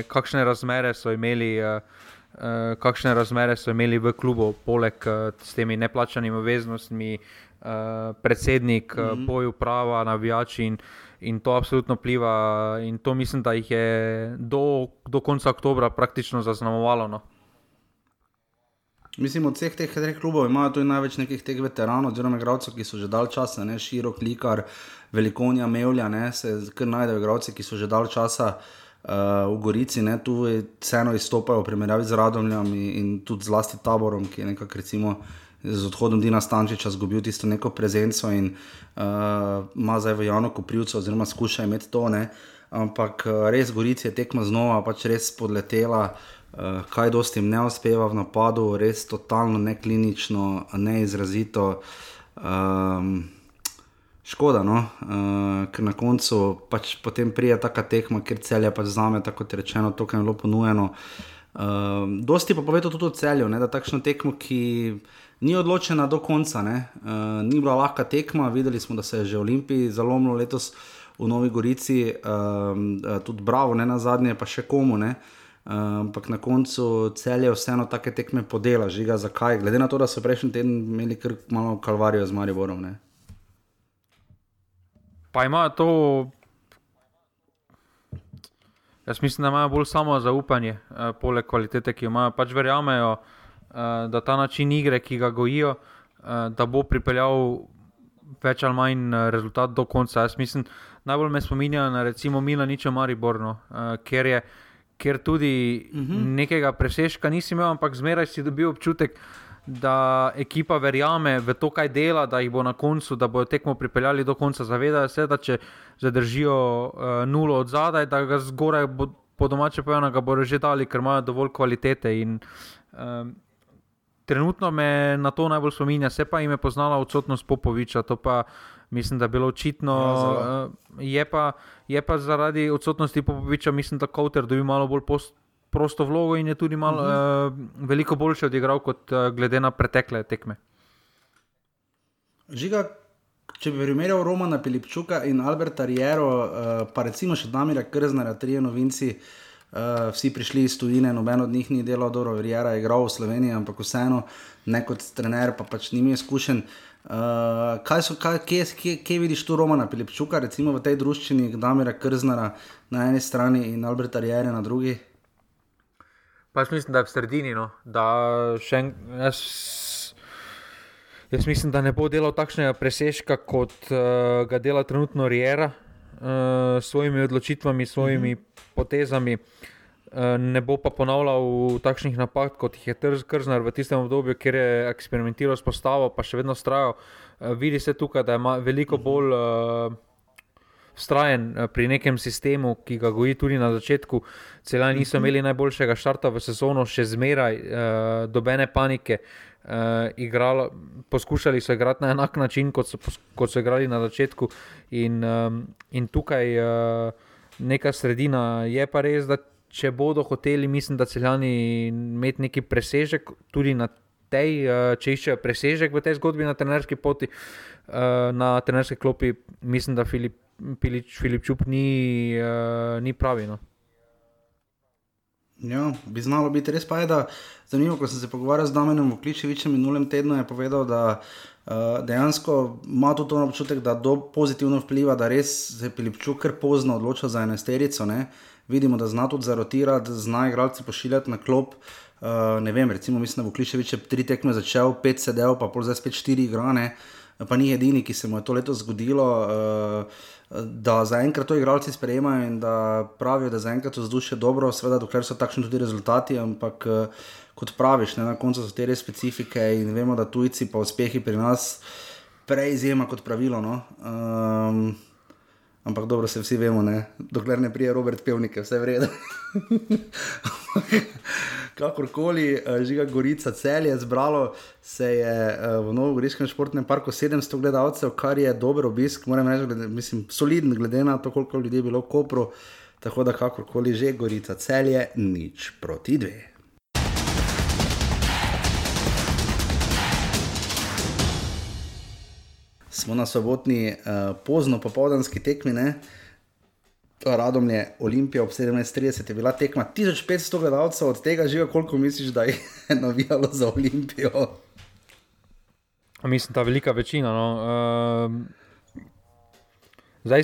kakšne razmere so imeli. Uh, uh, kakšne razmere so imeli v klubu, poleg uh, s temi neplačanimi obveznostmi, uh, predsednik, mm -hmm. boj uprava, navijači in, in to absolutno pliva. In to mislim, da jih je do, do konca oktobra praktično zaznamovalo. No. Mislim, od vseh teh treh klubov imajo tudi največ nekih teh veteranov, oziroma igralcev, ki so že dal časa, ne širok, likar, velikonja, mevlja, ne se kar najdejo igralci, ki so že dal časa v Gorici, ne, tu vseeno izstopajo v primerjavi z Radomljami in tudi zlasti taborom, ki je nekako recimo. Z odhodom Dina Stančiča izgubil tisto neko prezenco in uh, ima zdaj v javno koprivco, oziroma skuša imeti to. Ne. Ampak res Gorici je tekma znova, pač res podletela, uh, kaj dosti jim ne uspeva v napadu, res totalno neklinično, neizrazito. Um, škoda, no? uh, ker na koncu pač potem prija taka tekma, ker celje pač zame, tako rečeno, to, kar je bilo ponujeno. Uh, dosti pa povedo tudi o celju, ne? da takšno tekmo, ki ni odločena do konca, uh, ni bila lahka tekma. Videli smo, da se je že Olimpiji zalomilo letos v Novi Gorici, uh, tudi Bravo, ne na zadnje, pa še komu. Ne? Ampak uh, na koncu celje vseeno take tekme podela, žiga zakaj. Glede na to, da so prejšnji teden imeli kar malo kalvarijo z Mariborom. Ne? Pa imajo to. Jaz mislim, da imajo bolj samo zaupanje, eh, poleg kvalitete, ki jo imajo. Pač verjamejo, eh, da ta način igre, ki ga gojijo, eh, da bo pripeljal več ali manj eh, rezultat do konca. Jaz mislim, najbolj me spominja na recimo Milaničo Mariborno, eh, ker je. Ker tudi uh mhm. -huh. nekega presežka nisi imel, ampak zmeraj si dobil občutek, da ekipa verjame v to, kaj dela, da jih bo na koncu, da bodo tekmo pripeljali do konca. Zavedajo se, da če zadržijo uh, nulo od zadaj, da ga zgoraj bo, po domače povedano, ga bodo že dali, ker imajo dovolj kvalitete. In, um, trenutno me na to najbolj spominja, se pa jim je poznala odsotnost Popoviča. Mislim, da je bilo očitno, ja, uh, je, pa, je pa zaradi odsotnosti Popoviča, mislim, da Kowter dobi malo bolj post, prosto vlogo in je tudi malo, uh -huh. uh, veliko boljše odigral kot uh, glede na pretekle tekme. Žiga, če bi primerjal Romana Pilipčuka in Alberta Riero, uh, pa recimo še Damira Krznera, tri novinci. Uh, vsi prišli iz tujine, noben od njih ni delal dobro, Rijera je igral v Sloveniji, ampak vseeno, ne kot trener, pa pač ni izkušen. Uh, kaj so, kaj, kje, kje, kje vidiš tu Romana Pilipčuka, recimo v tej družščini, Damira Krznera na eni strani in Alberta Rijera na drugi? Pač mislim, da je v sredini. No. En, jaz, jaz mislim, da ne bo delal takšnega presežka, kot uh, ga dela trenutno Rijera, uh, s svojimi odločitvami, svojimi mm -hmm. potezami. Uh, ne bo pa ponavljal takšnih napak, kot jih je Trznar v tistem obdobju, kjer je eksperimentiral s postavo, pa še vedno strajal. Uh, vidi se tukaj, da ima veliko bolj. Uh, vztrajen eh, pri nekem sistemu, ki ga goji tudi na začetku. Celani niso mhm. imeli najboljšega štarta v sezono, še zmeraj, uh, dobene panike. Uh, igralo, poskušali so igrati na enak način, kot so, kot so igrali na začetku, in, um, in tukaj uh, neka sredina. Je pa res, da če bodo hoteli, mislim, da celjani imeti neki presežek tudi na tej, uh, če iščejo presežek v tej zgodbi na trenerski poti, uh, na trenerski klopi, mislim, da Filip. Pilič, Filip Čup ni, uh, ni pravi. No. Ja, bi znalo biti res pa je, da zanimivo, ko sem se pogovarjal z Damenom Vkličevičem minulem tednu, je povedal, da dejansko ima tudi to občutek, da do pozitivno vpliva, da res se Filip Čup kar pozno odloča za enesterico. Ne? Vidimo, da zna tudi zarotirati, zna igralci pošiljati na klop. Uh, ne vem, recimo, mislim, da bo Kliševič tri tekme začel, pet sedel, pa pol zdaj spet štiri igrane, pa ni edini, ki se mu je to leto zgodilo. Uh, da zaenkrat to igralci sprejemajo in da pravijo, da zaenkrat vzdušje dobro, seveda, dokler so takšni tudi rezultati, ampak eh, kot praviš, ne, na koncu so te res specifike in vemo, da tujci pa uspehi pri nas prej izjema kot pravilo. No. Um, ampak dobro, se vsi vemo, ne. dokler ne prije Robert Pevnik, vse vredno. kakorkoli, uh, žiga Gorica, cel je zbralo, se je uh, v Novogoriškem športnem parku 700 gledalcev, kar je dober obisk, moram reči, glede, mislim, soliden, glede na to, koliko ljudi je bilo v Kopru. Tako da, kakorkoli že, Gorica, cel je nič proti dve. Smo na sobotni, uh, pozno popoldanski tekmi, uh, Radom je Olimpija ob 17:30 je bila tekma 1500 gledalcev, od tega živa, koliko misliš, da je navijalo za Olimpijo? Mislim, da je velika večina. No. Uh, zdaj,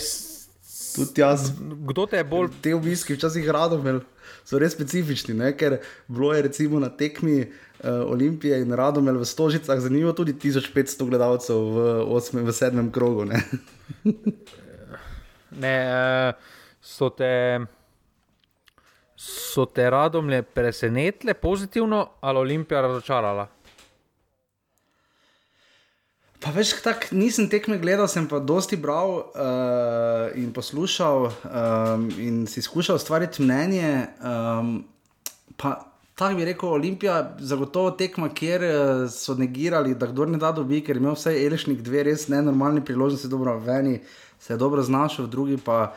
tudi jaz. Kdo te je bolj? Te obiski včasih radom so res specifični, ne? ker bilo je recimo na tekmi uh, Olimpije in radom v Stožicah zanimivo tudi 1500 gledalcev v, v sedmem krogu. Ne. ne uh, so te. so te radomlje presenetile pozitivno ali Olimpija razočarala? Pa veš, tak, nisem tekme gledal, sem pa dosti bral uh, in poslušal um, in si skušal ustvariti mnenje. Um, pa tako bi rekel, Olimpija, zagotovo tekma, kjer uh, so negirali, da kdo ne da dobi, ker ima vse Elešnik dve res nenormalni priložnosti, dobro, v eni se je dobro znašel, v drugi pa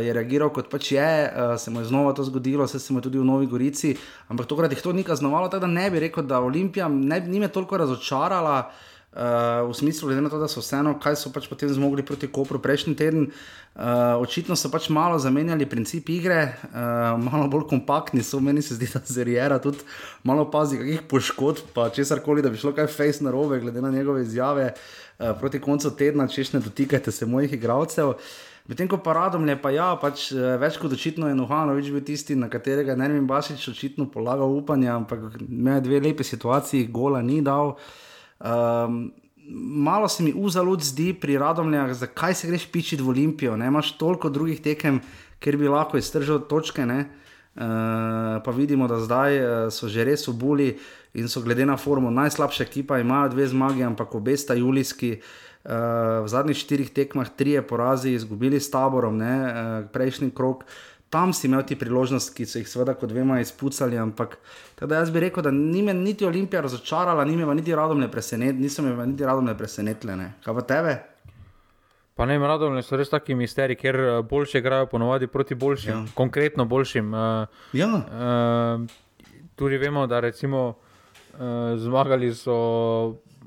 je reagiral kot pač je, uh, se mu je znova to zgodilo, se, se mu je tudi v Novi Gorici, ampak tokrat jih to ni kaznovalo, tako da ne bi rekel, da Olimpija ne, ni me toliko razočarala. Uh, v smislu, glede na to, da so vseeno, kaj so pač potem zmogli proti Kopru prejšnji teden, uh, očitno so pač malo zamenjali princip igre, uh, malo bolj kompaktni so, meni se zdi, da se Rijera tudi malo pazi, kakih poškodb, pa česar koli, da bi šlo kaj face na robe, glede na njegove izjave uh, proti koncu tedna, češ ne dotikajte se mojih igralcev. Medtem ko pa radom je, pa ja, pač več kot očitno je Nuhanovič bil tisti, na katerega ne vem, Bašič očitno polagal upanje, ampak me dve lepe situacije, gola ni dal. Um, malo se mi uzalud zdi pri radomljah, zakaj se greš pičiti v Olimpijo. Ne? Imaš toliko drugih tekem, kjer bi lahko iztržil točke. Uh, pa vidimo, da zdaj uh, so že res v buli in so glede na formu najslabša ekipa, imajo dve zmagi, ampak obe sta julijski. Uh, v zadnjih štirih tekmah, tri je porazi, izgubili s taborom, ne, uh, prejšnji krok, tam si imel ti priložnost, ki so jih seveda, kot vemo, izpucali. Ampak Teda jaz bi rekel, da ni me niti Olimpija razočarala, ni me niti radom ne presenetila, nisem me niti radom ne presenetila. Kaj pa tebe? Pa ne, radom so res taki misteri, ker eh, boljše igrajo ponovadi proti boljšim, ja. konkretno boljšim. Uh, ja. uh, tudi vemo, da recimo uh, zmagali so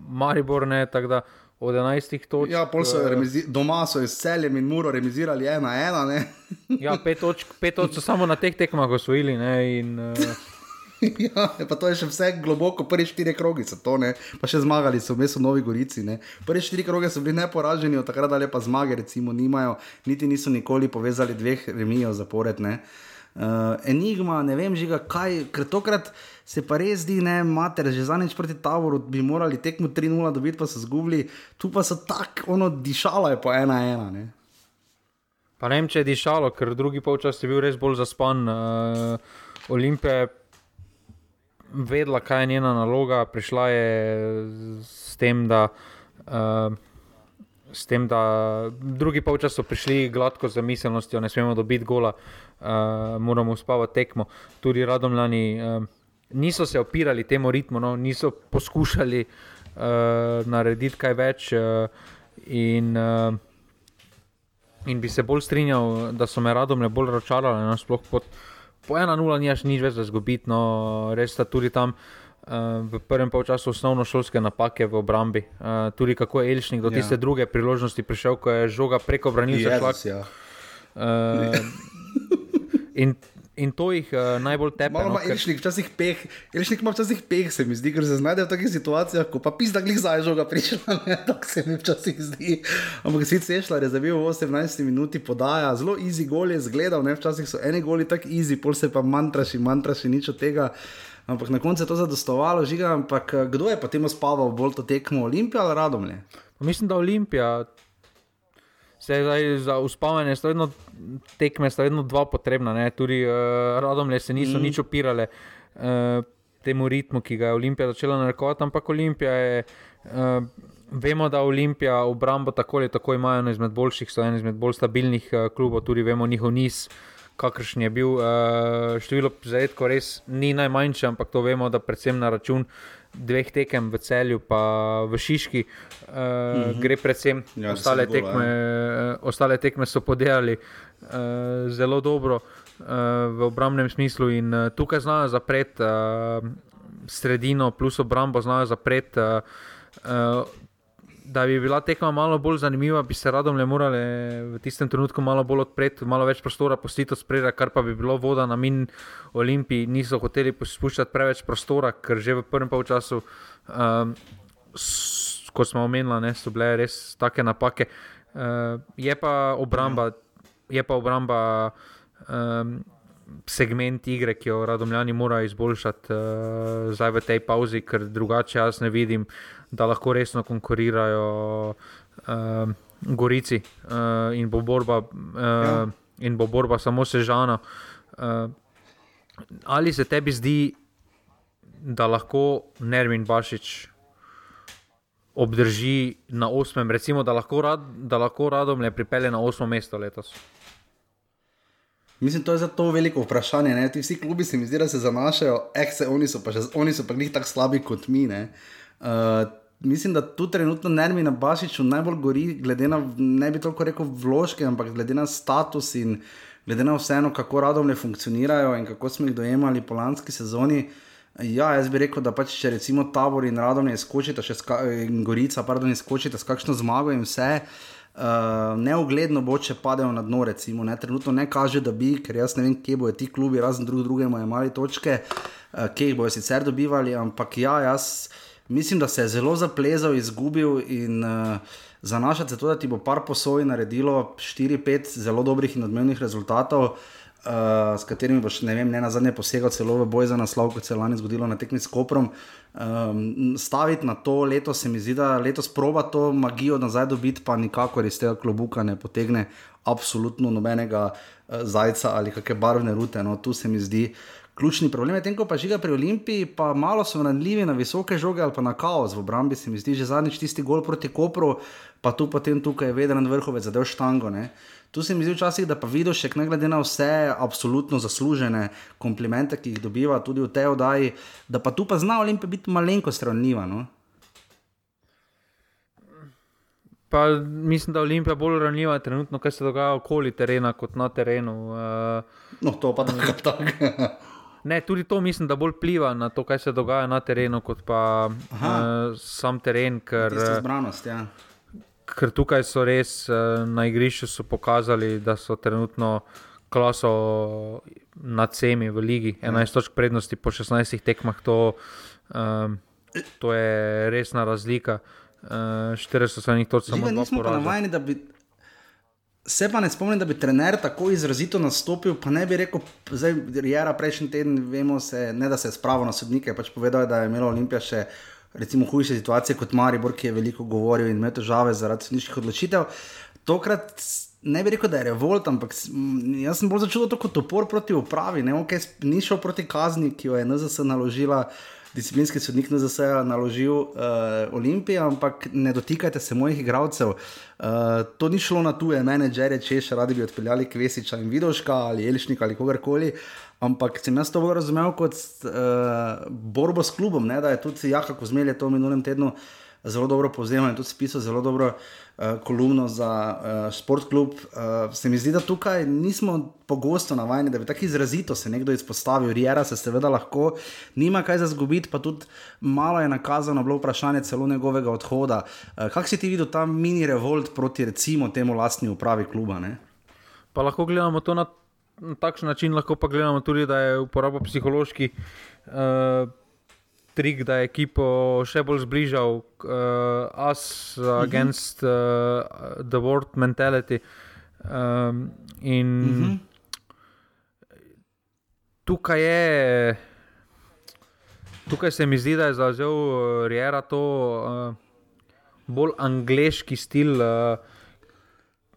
Maribor, ne tako da. Od 11 točk. Ja, so remizi, doma so iz celem in muro remisirali ena, ena. ja, pet točk, pet točk so samo na teh tekmah osvojili. ja, pa to je še vse globoko, prvi štiri kroge so to, ne? pa še zmagali so v mestu Novi Gorici. Ne? Prvi štiri kroge so bili neporaženi, od takrat dalje pa zmage, recimo, nimajo, niti niso nikoli povezali dveh remijev zapored. Ne? Uh, enigma, ne vem, žiga, kaj, ker tokrat se pa res zdi, ne, mater, že zadnjič proti Tavoru bi morali tekmo 3-0 dobiti, pa so zgubili, tu pa so tako, ono, dišalo je po 1-1. Pa ne vem, če je dišalo, ker drugi polčas je bil res bolj zaspan. Uh, Olimpije vedela, kaj je njena naloga, prišla je s tem, da. Uh, S tem, da drugi polčas so prišli gladko za miselnostjo, ne smemo dobiti gola, uh, moramo uspavati tekmo. Tudi radomljani uh, niso se opirali temu ritmu, no, niso poskušali uh, narediti kaj več. Uh, in, uh, in bi se bolj strinjal, da so me radomlje bolj razočarali, no, sploh pod po 1-0 nimaš nič več za zgubiti, no, res sta tudi tam uh, v prvem polčasu osnovno šolske napake v obrambi. Uh, tudi kako je Elšnik do ja. tiste druge priložnosti prišel, ko je žoga preko branilca šla. Ja. Uh, in In to jih uh, najbolj tepe. Malo no, ima Elšnik včasih peh, Elšnik ima včasih peh, se mi zdi, ker se znajde v takih situacijah, ko pa pisa, da glih zdaj žoga prišla, ne, tako se mi včasih zdi. Ampak si sešla, je zabil v 18 minuti podaja, zelo easy gol je zgledal, ne, včasih so eni goli tako easy, pol se pa mantraši, mantraši, nič od tega. Ampak na koncu je to zadostovalo, žiga, ampak eh, kdo je potem spaval bolj to tekmo, Olimpija ali Radomlje? Mislim, da Olimpija. Se zdaj za uspavanje, sta vedno tekme, sta vedno dva potrebna. Ne? Tudi uh, radomlje se niso mm. nič opirale uh, temu ritmu, ki ga je Olimpija začela narekovati, ampak Olimpija je. Uh, vemo, da Olimpija obrambo tako ali tako imajo eno izmed boljših, so eno izmed bolj stabilnih uh, klubov, tudi vemo njihov niz. Kakršen je bil, uh, število zadetkov res ni najmanjše, ampak to vemo, da predvsem na račun uh, dveh tekem v celju, pa v Šiški, uh, mm -hmm. gre predvsem. Ja, ostale, tekme, gola, ja. uh, ostale tekme so podelili uh, zelo dobro uh, v obrambnem smislu in uh, tukaj znajo zapreti uh, sredino, plus obrambo znajo zapreti. Uh, uh, da bi bila tekma malo bolj zanimiva, bi se radom le morali v tistem trenutku malo bolj odpreti, malo več prostora postiti od spredja, kar pa bi bilo voda na min Olimpiji. Niso hoteli spuščati preveč prostora, ker že v prvem polčasu, um, kot smo omenili, so bile res take napake. Uh, je pa obramba, je pa obramba um, segment igre, ki jo radomljani morajo izboljšati uh, zdaj v tej pauzi, ker drugače jaz ne vidim da lahko resno konkurirajo uh, Gorici uh, in, bo borba, uh, ja. in bo borba samo sežana. Uh, Ali se tebi zdi, da lahko Nermin Bašič obdrži na osmem, recimo, da lahko, rad, da lahko radom le pripelje na osmo mesto letos? Mislim, to je zato veliko vprašanje. Ne? Ti vsi klubi se mi zdi, da se zanašajo, ekse, oni so pa že, oni so pa njih tako slabi kot mi. Uh, mislim, da tu trenutno Nermi na Bašiču najbolj gori, glede na, ne bi toliko rekel, vložke, ampak glede na status in glede na vseeno, kako radom ne funkcionirajo in kako smo jih dojemali po lanski sezoni. Ja, jaz bi rekel, da pač, če recimo tabor in radom ne skočita, še ska, in gorica, pardon, ne skočita s kakšno zmago in vse. Uh, neugledno bo, če padejo na dno, recimo, ne? trenutno ne kaže, da bi, ker jaz ne vem, kje bodo ti klubi, razen drug drugemu, imeli točke, uh, kje jih bodo sicer dobivali, ampak ja, jaz mislim, da se je zelo zaplezal, izgubil in uh, zanašati se to, da ti bo par posoj naredilo 4-5 zelo dobrih in odmevnih rezultatov. Uh, s katerimi boš ne, vem, ne na zadnje posegal celo v boj za naslov, kot se je lani zgodilo na tekmi s Koprom. Um, staviti na to leto se mi zdi, da letos proba to magijo nazaj dobiti, pa nikakor iz tega klobuka ne potegne absolutno nobenega uh, zajca ali kakšne barvne rute. No, tu se mi zdi. Ključni problem tem, ko pa žiga pri Olimpiji, pa malo so ranljivi na visoke žoge ali pa na kaos v obrambi. Se mi zdi, že zadnjič tisti gol proti Kopru, pa tu potem tukaj je veden vrhovec zadev štango. Ne? Tu se mi zdi včasih, da pa vidiš, ne glede na vse absolutno zaslužene komplimente, ki jih dobiva tudi v tej oddaji, da pa tu pa zna Olimpija biti malenkost ranljiva. No? Pa mislim, da je Olimpija bolj ranljiva trenutno, kaj se dogaja okoli terena kot na terenu. Uh, no, to pa tako tako. Ne, tudi to mislim, da bolj pliva na to, kaj se dogaja na terenu, kot pa uh, sam teren. Ker, zbranost, ja ker tukaj so res eh, na igrišču pokazali, da so trenutno klaso nad vsemi v ligi. 11 točk prednosti po 16 tekmah, to, um, to je resna razlika. Uh, 400 svojih točk samo na porazu. Se pa ne spomnim, da bi trener tako izrazito nastopil. Pa ne bi rekel, da je prejšnji teden, vemo, se, ne da se je spravil na sodnike, pač povedal, da je imela Olimpija še recimo, hujše situacije kot Maribor, ki je veliko govoril in imel težave zaradi sodniških odločitev. Tokrat ne bi rekel, da je revolt, ampak jaz sem bolj začutil to kot upor proti upravi. Ne, okay, ni šel proti kazni, ki jo je NZS naložila. Disciplinski sodnik je naložil uh, Olimpiji, ampak ne dotikajte se mojih igralcev. Uh, to ni šlo na tuje menedžerje, če še radi bi odpeljali Kvesiča in Vidoška ali Elišnika ali kogarkoli. Uh, Ampak sem jaz to bolj razumel kot uh, borbo s klubom, ne? da je tudi Jaka Kozmelj to v minulem tednu zelo dobro povzel in tudi pisal zelo dobro uh, kolumno za uh, Sport Club. Uh, se mi zdi, da tukaj nismo pogosto navajeni, da bi tako izrazito se nekdo izpostavil. Rijera se seveda lahko, nima kaj za zgubiti, pa tudi malo je nakazano bilo vprašanje celo njegovega odhoda. Uh, Kaj si ti videl tam mini revolt proti recimo temu lastni upravi kluba? Ne? Pa lahko gledamo to na na takšen način lahko pa gledamo tudi, da je uporaba psihološki uh, trik, da je ekipo še bolj zbližal uh, us against uh, the world mentality. Um, in uh mhm. -huh. tukaj je. Tukaj se mi zdi, da je zauzel uh, Riera to uh, bolj angliški stil, uh,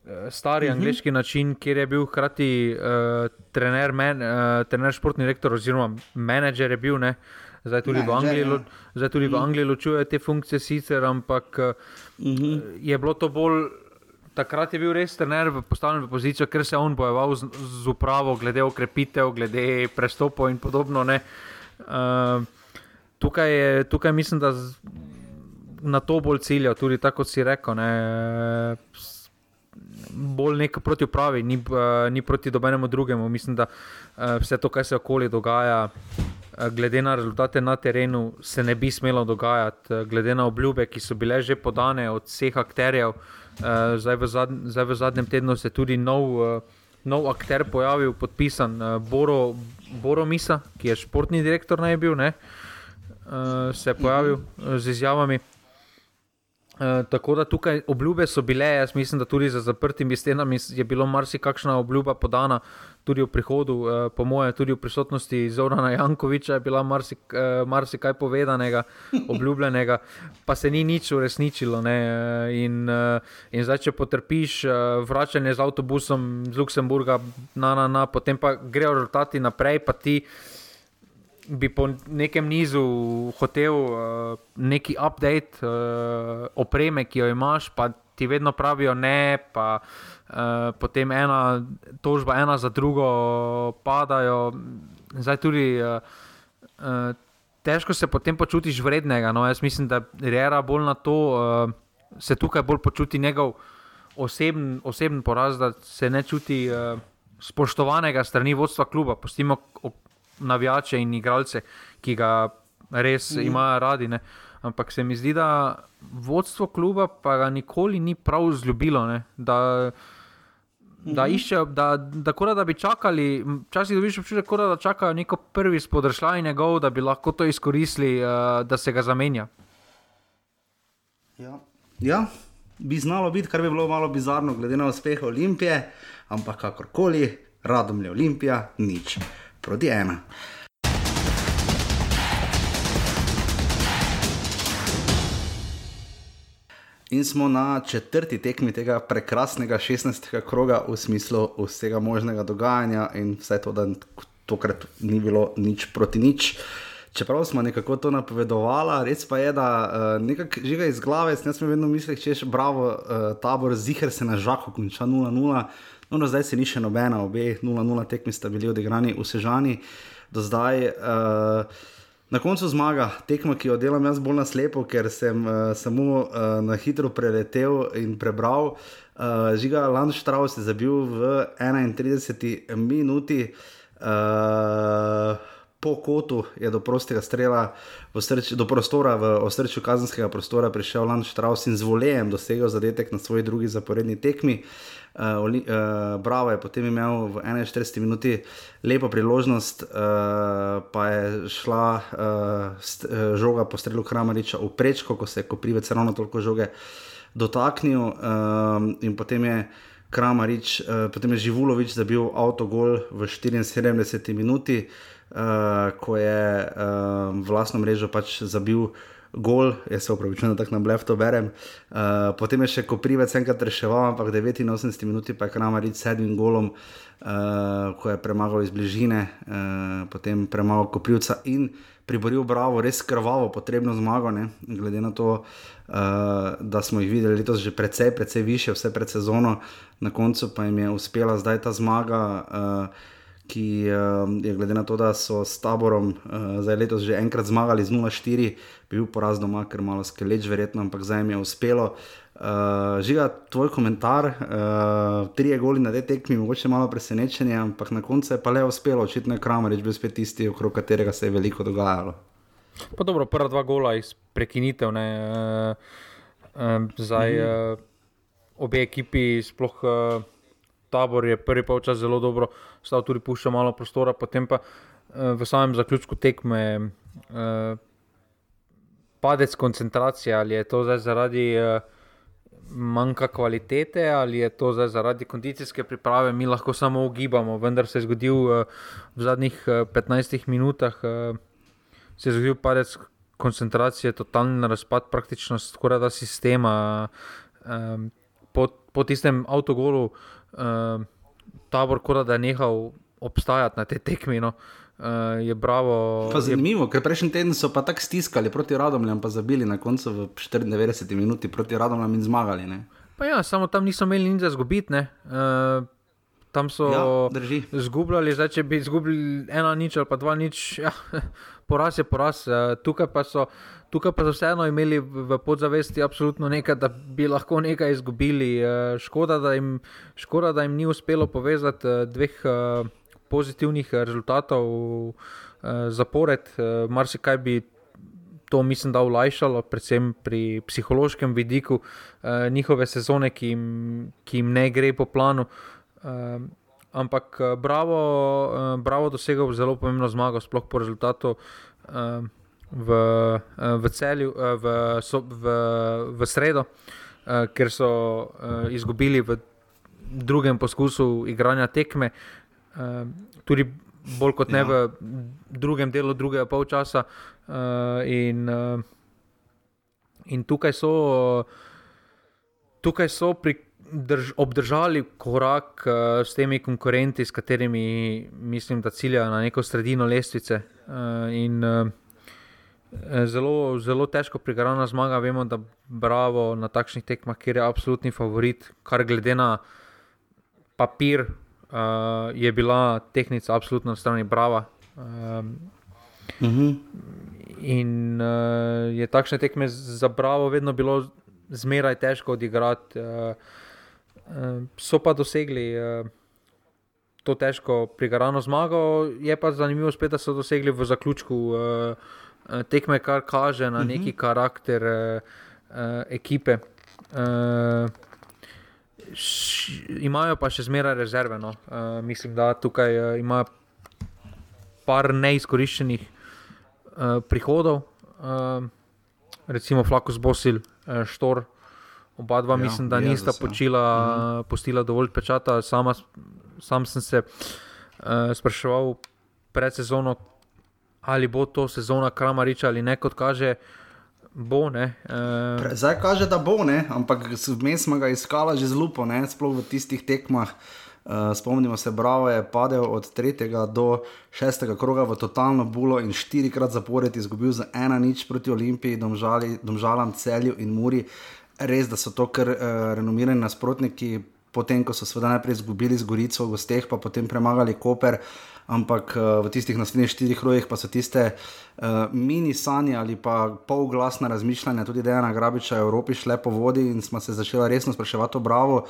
Eh, stari uh mhm. -huh. angliški način, kjer je bil hkrati uh, trener, men, uh, trener, športni direktor oziroma menedžer je bil. Ne? Zdaj tudi, v Angliji, ja. zdaj tudi v mhm. Angliji ločuje te funkcije, sicer, ampak uh -huh. je bilo to bolj. Takrat je bil res trener postavljen v pozicijo, ker se je on bojeval z, z upravo, glede okrepitev, glede prestopov in podobno. Uh, tukaj, je, tukaj mislim, da z, na to bolj cilja, tudi tako si rekel. Ne, bolj nek proti upravi, ni, uh, ni proti dobenemu drugemu. Mislim, da uh, vse to, kar se okoli dogaja, uh, glede na rezultate na terenu, se ne bi smelo dogajati, uh, glede na obljube, ki so bile že podane od vseh akterjev. Uh, zdaj, v zadn, zdaj v zadnjem tednu se je tudi nov, nov akter pojavil, podpisan Boro, Boro Misa, ki je športni direktor naj bil, ne, se je pojavil uh, z izjavami. Uh, tako da tukaj obljube so bile, jaz mislim, da tudi za zaprtimi stenami je bilo marsikakšna obljuba podana, tudi v prihodu, uh, po mojem, tudi v prisotnosti Zorana Jankoviča je bila marsik, uh, marsikaj povedanega, obljubljenega, pa se ni nič uresničilo. In, uh, in zdaj, če potrpiš uh, vračanje z avtobusom z Luksemburga, na, na, na, potem pa grejo rezultati naprej, pa ti bi po nekem nizu hotel uh, neki update uh, opreme, ki jo imaš, pa ti vedno pravijo ne, pa uh, potem ena tožba, ena za drugo padajo. Zdaj tudi uh, uh, težko se potem počutiš vrednega. No, jaz mislim, da Rera bolj na to, uh, se tukaj bolj počuti njegov osebni osebn poraz, da se ne čuti. Uh, Spoštovanega strani vodstva kluba, postimo navijače in igralce, ki ga res mm. imajo radi. Ne. Ampak se mi zdi, da vodstvo kluba pa ga nikoli ni prav zljubilo. Ne. Da, Da, mhm. iščejo, da, da, da, da bi čakali, včasih dobiš občutek, da čakajo neko prvi spodršljaj njegov, da bi lahko to izkoristili, uh, da se ga zamenja. Ja. ja, bi znalo biti, kar bi bilo malo bizarno, glede na uspehe Olimpije, ampak kakorkoli, radom je Olimpija, nič proti ena. In smo na četrti tekmi tega prekrasnega 16. kroga v smislu vsega možnega dogajanja, in vse to, da tokrat ni bilo nič proti nič. Čeprav smo nekako to napovedovali, res pa je, da uh, nekaj žiga iz glave, jaz sem vedno mislil, če je bravo, uh, tabor zihar se na žaku konča 0-0. No, no, zdaj se ni še nobena, obe 0-0 tekmi sta bili odigrani v Sežani do zdaj. Uh, Na koncu zmaga tekma, ki jo delam jaz bolj naslepo, ker sem uh, samo uh, na hitro preletel in prebral. Uh, Žiga Landštraus je zabil v 31 minuti. Uh, Po kotu je do prostega strela, srč, do prostora, v osrčju kazenskega prostora, prišel Landštraus in z volejem dosegel zadetek na svoji drugi zaporedni tekmi. Uh, uh, uh, Bravo je potem imel v 41 minuti lepo priložnost, uh, pa je šla uh, st, uh, žoga po strelu Kramariča v prečko, ko se je Koprivec ravno toliko žoge dotaknil uh, in potem je. Kramarič, uh, potem je Živulovič zabil avtogol v 74 minuti, uh, ko je uh, vlastno mrežo pač zabil gol, jaz se upravičujem, da tako na blef to berem. Uh, potem je še Koprivec enkrat reševal, ampak 89 minut pa je Kramarič s sedmim golom, uh, ko je premagal iz bližine, uh, potem premagal Koprivca in priboril Bravo, res krvavo, potrebno zmago, ne? glede na to, uh, da smo jih videli letos že precej, precej više, vse pred sezono, na koncu pa jim je uspela zdaj ta zmaga. Uh, ki uh, je glede na to, da so s taborom uh, zdaj letos že enkrat zmagali z 0-4, bil poraz doma, ker malo skeleč, verjetno, ampak zdaj jim je uspelo. Uh, žiga, tvoj komentar, uh, tri je goli na tej tekmi, mogoče malo presenečenje, ampak na koncu je pa le uspelo, očitno je Kramer, bil spet tisti, okrog katerega se je veliko dogajalo. Pa dobro, prva dva gola iz prekinitev, ne, uh, uh, zdaj mm -hmm. uh, obe ekipi sploh. Uh, tabor je prvi polčas zelo dobro, stal tudi pušča malo prostora, potem pa uh, v samem zaključku tekme uh, padec koncentracije, ali je to zdaj zaradi uh, manjka kvalitete ali je to zdaj zaradi kondicijske priprave, mi lahko samo ugibamo, vendar se je zgodil v zadnjih uh, 15 minutah, se je zgodil padec koncentracije, totalni razpad praktično skoraj da sistema. Po, po tistem avtogolu, tabor, kot da je nehal obstajati na tej tekmi. No. Uh, je bravo. Pa zanimivo, je... ker prejšnji teden so pa tako stiskali proti Radomljam, pa zabili na koncu v 94 minuti proti Radomljam in zmagali. Ja, samo tam niso imeli nič za zgubiti. Uh, tam so ja, zgubljali, zdaj če bi izgubili ena nič ali pa dva nič, ja, poraz je poraz. Uh, tukaj pa so tukaj pa so vseeno imeli v podzavesti absolutno nekaj, da bi lahko nekaj izgubili. Eh, škoda, da jim, škoda, da jim ni uspelo povezati eh, dveh eh, pozitivnih rezultatov zapored. Marsikaj bi to, mislim, da olajšalo, predvsem pri psihološkem vidiku njihove sezone, ki jim, ki jim ne gre po planu. Ampak bravo, bravo dosegel zelo pomembno zmago, sploh po rezultatu v, v celju, v, so, v, v sredo, ker so izgubili v drugem poskusu igranja tekme, tudi bolj kot ne ja. v drugem delu drugega polčasa. In, in tukaj so, tukaj so pri. Drž, obdržali korak uh, s temi konkurenti, s katerimi mislim, da ciljajo na neko sredino lestvice. Uh, in, uh, zelo, zelo težko prigarana zmaga. Vemo, da Bravo na takšnih tekmah, kjer je absolutni favorit, kar glede na papir, uh, je bila tehnica absolutno na strani Brava. Um, uh -huh. In uh, je takšne tekme za Bravo vedno bilo zmeraj težko odigrati. Uh, uh, so pa dosegli. Uh, To težko prigarano zmago, je pa zanimivo, spet, da so dosegli v zaključku uh, Eh, tekme, kar kaže na mhm. neki karakter uh, ekipe. Uh, š, imajo pa še zmeraj rezerve. No. Uh, mislim, da tukaj uh, imajo par neizkoriščenih uh, prihodov, uh, recimo Flakus Bosil, uh, Štor. Oba dva, ja, mislim, da nista ja. počila, mhm. postila dovolj pečata. Sama, sam sem se uh, spraševal pred sezono, ali bo to sezona Kramariča ali ne, kot kaže. Bo, ne, uh... Zdaj kaže, da bo, ne, ampak vmes smo ga iskali že zelo, sploh v tistih tekmah. Uh, spomnimo se, Bravo je padel od 3. do 6. kroga v totalno bulo in štirikrat zapored izgubil za ena nič proti Olimpiji, domžali, domžalam, celju in muri. Res, da so to kar uh, renomirani nasprotniki, potem ko so seveda najprej izgubili z Gorico v gosteh, pa potem premagali Koper. Uh, ampak uh, v tistih naslednjih štirih rojih pa so tiste uh, mini sanje ali pa polglasna razmišljanja, tudi Dejana Grabiča Evropi šle po vodi in smo se začeli resno spraševati o Bravo.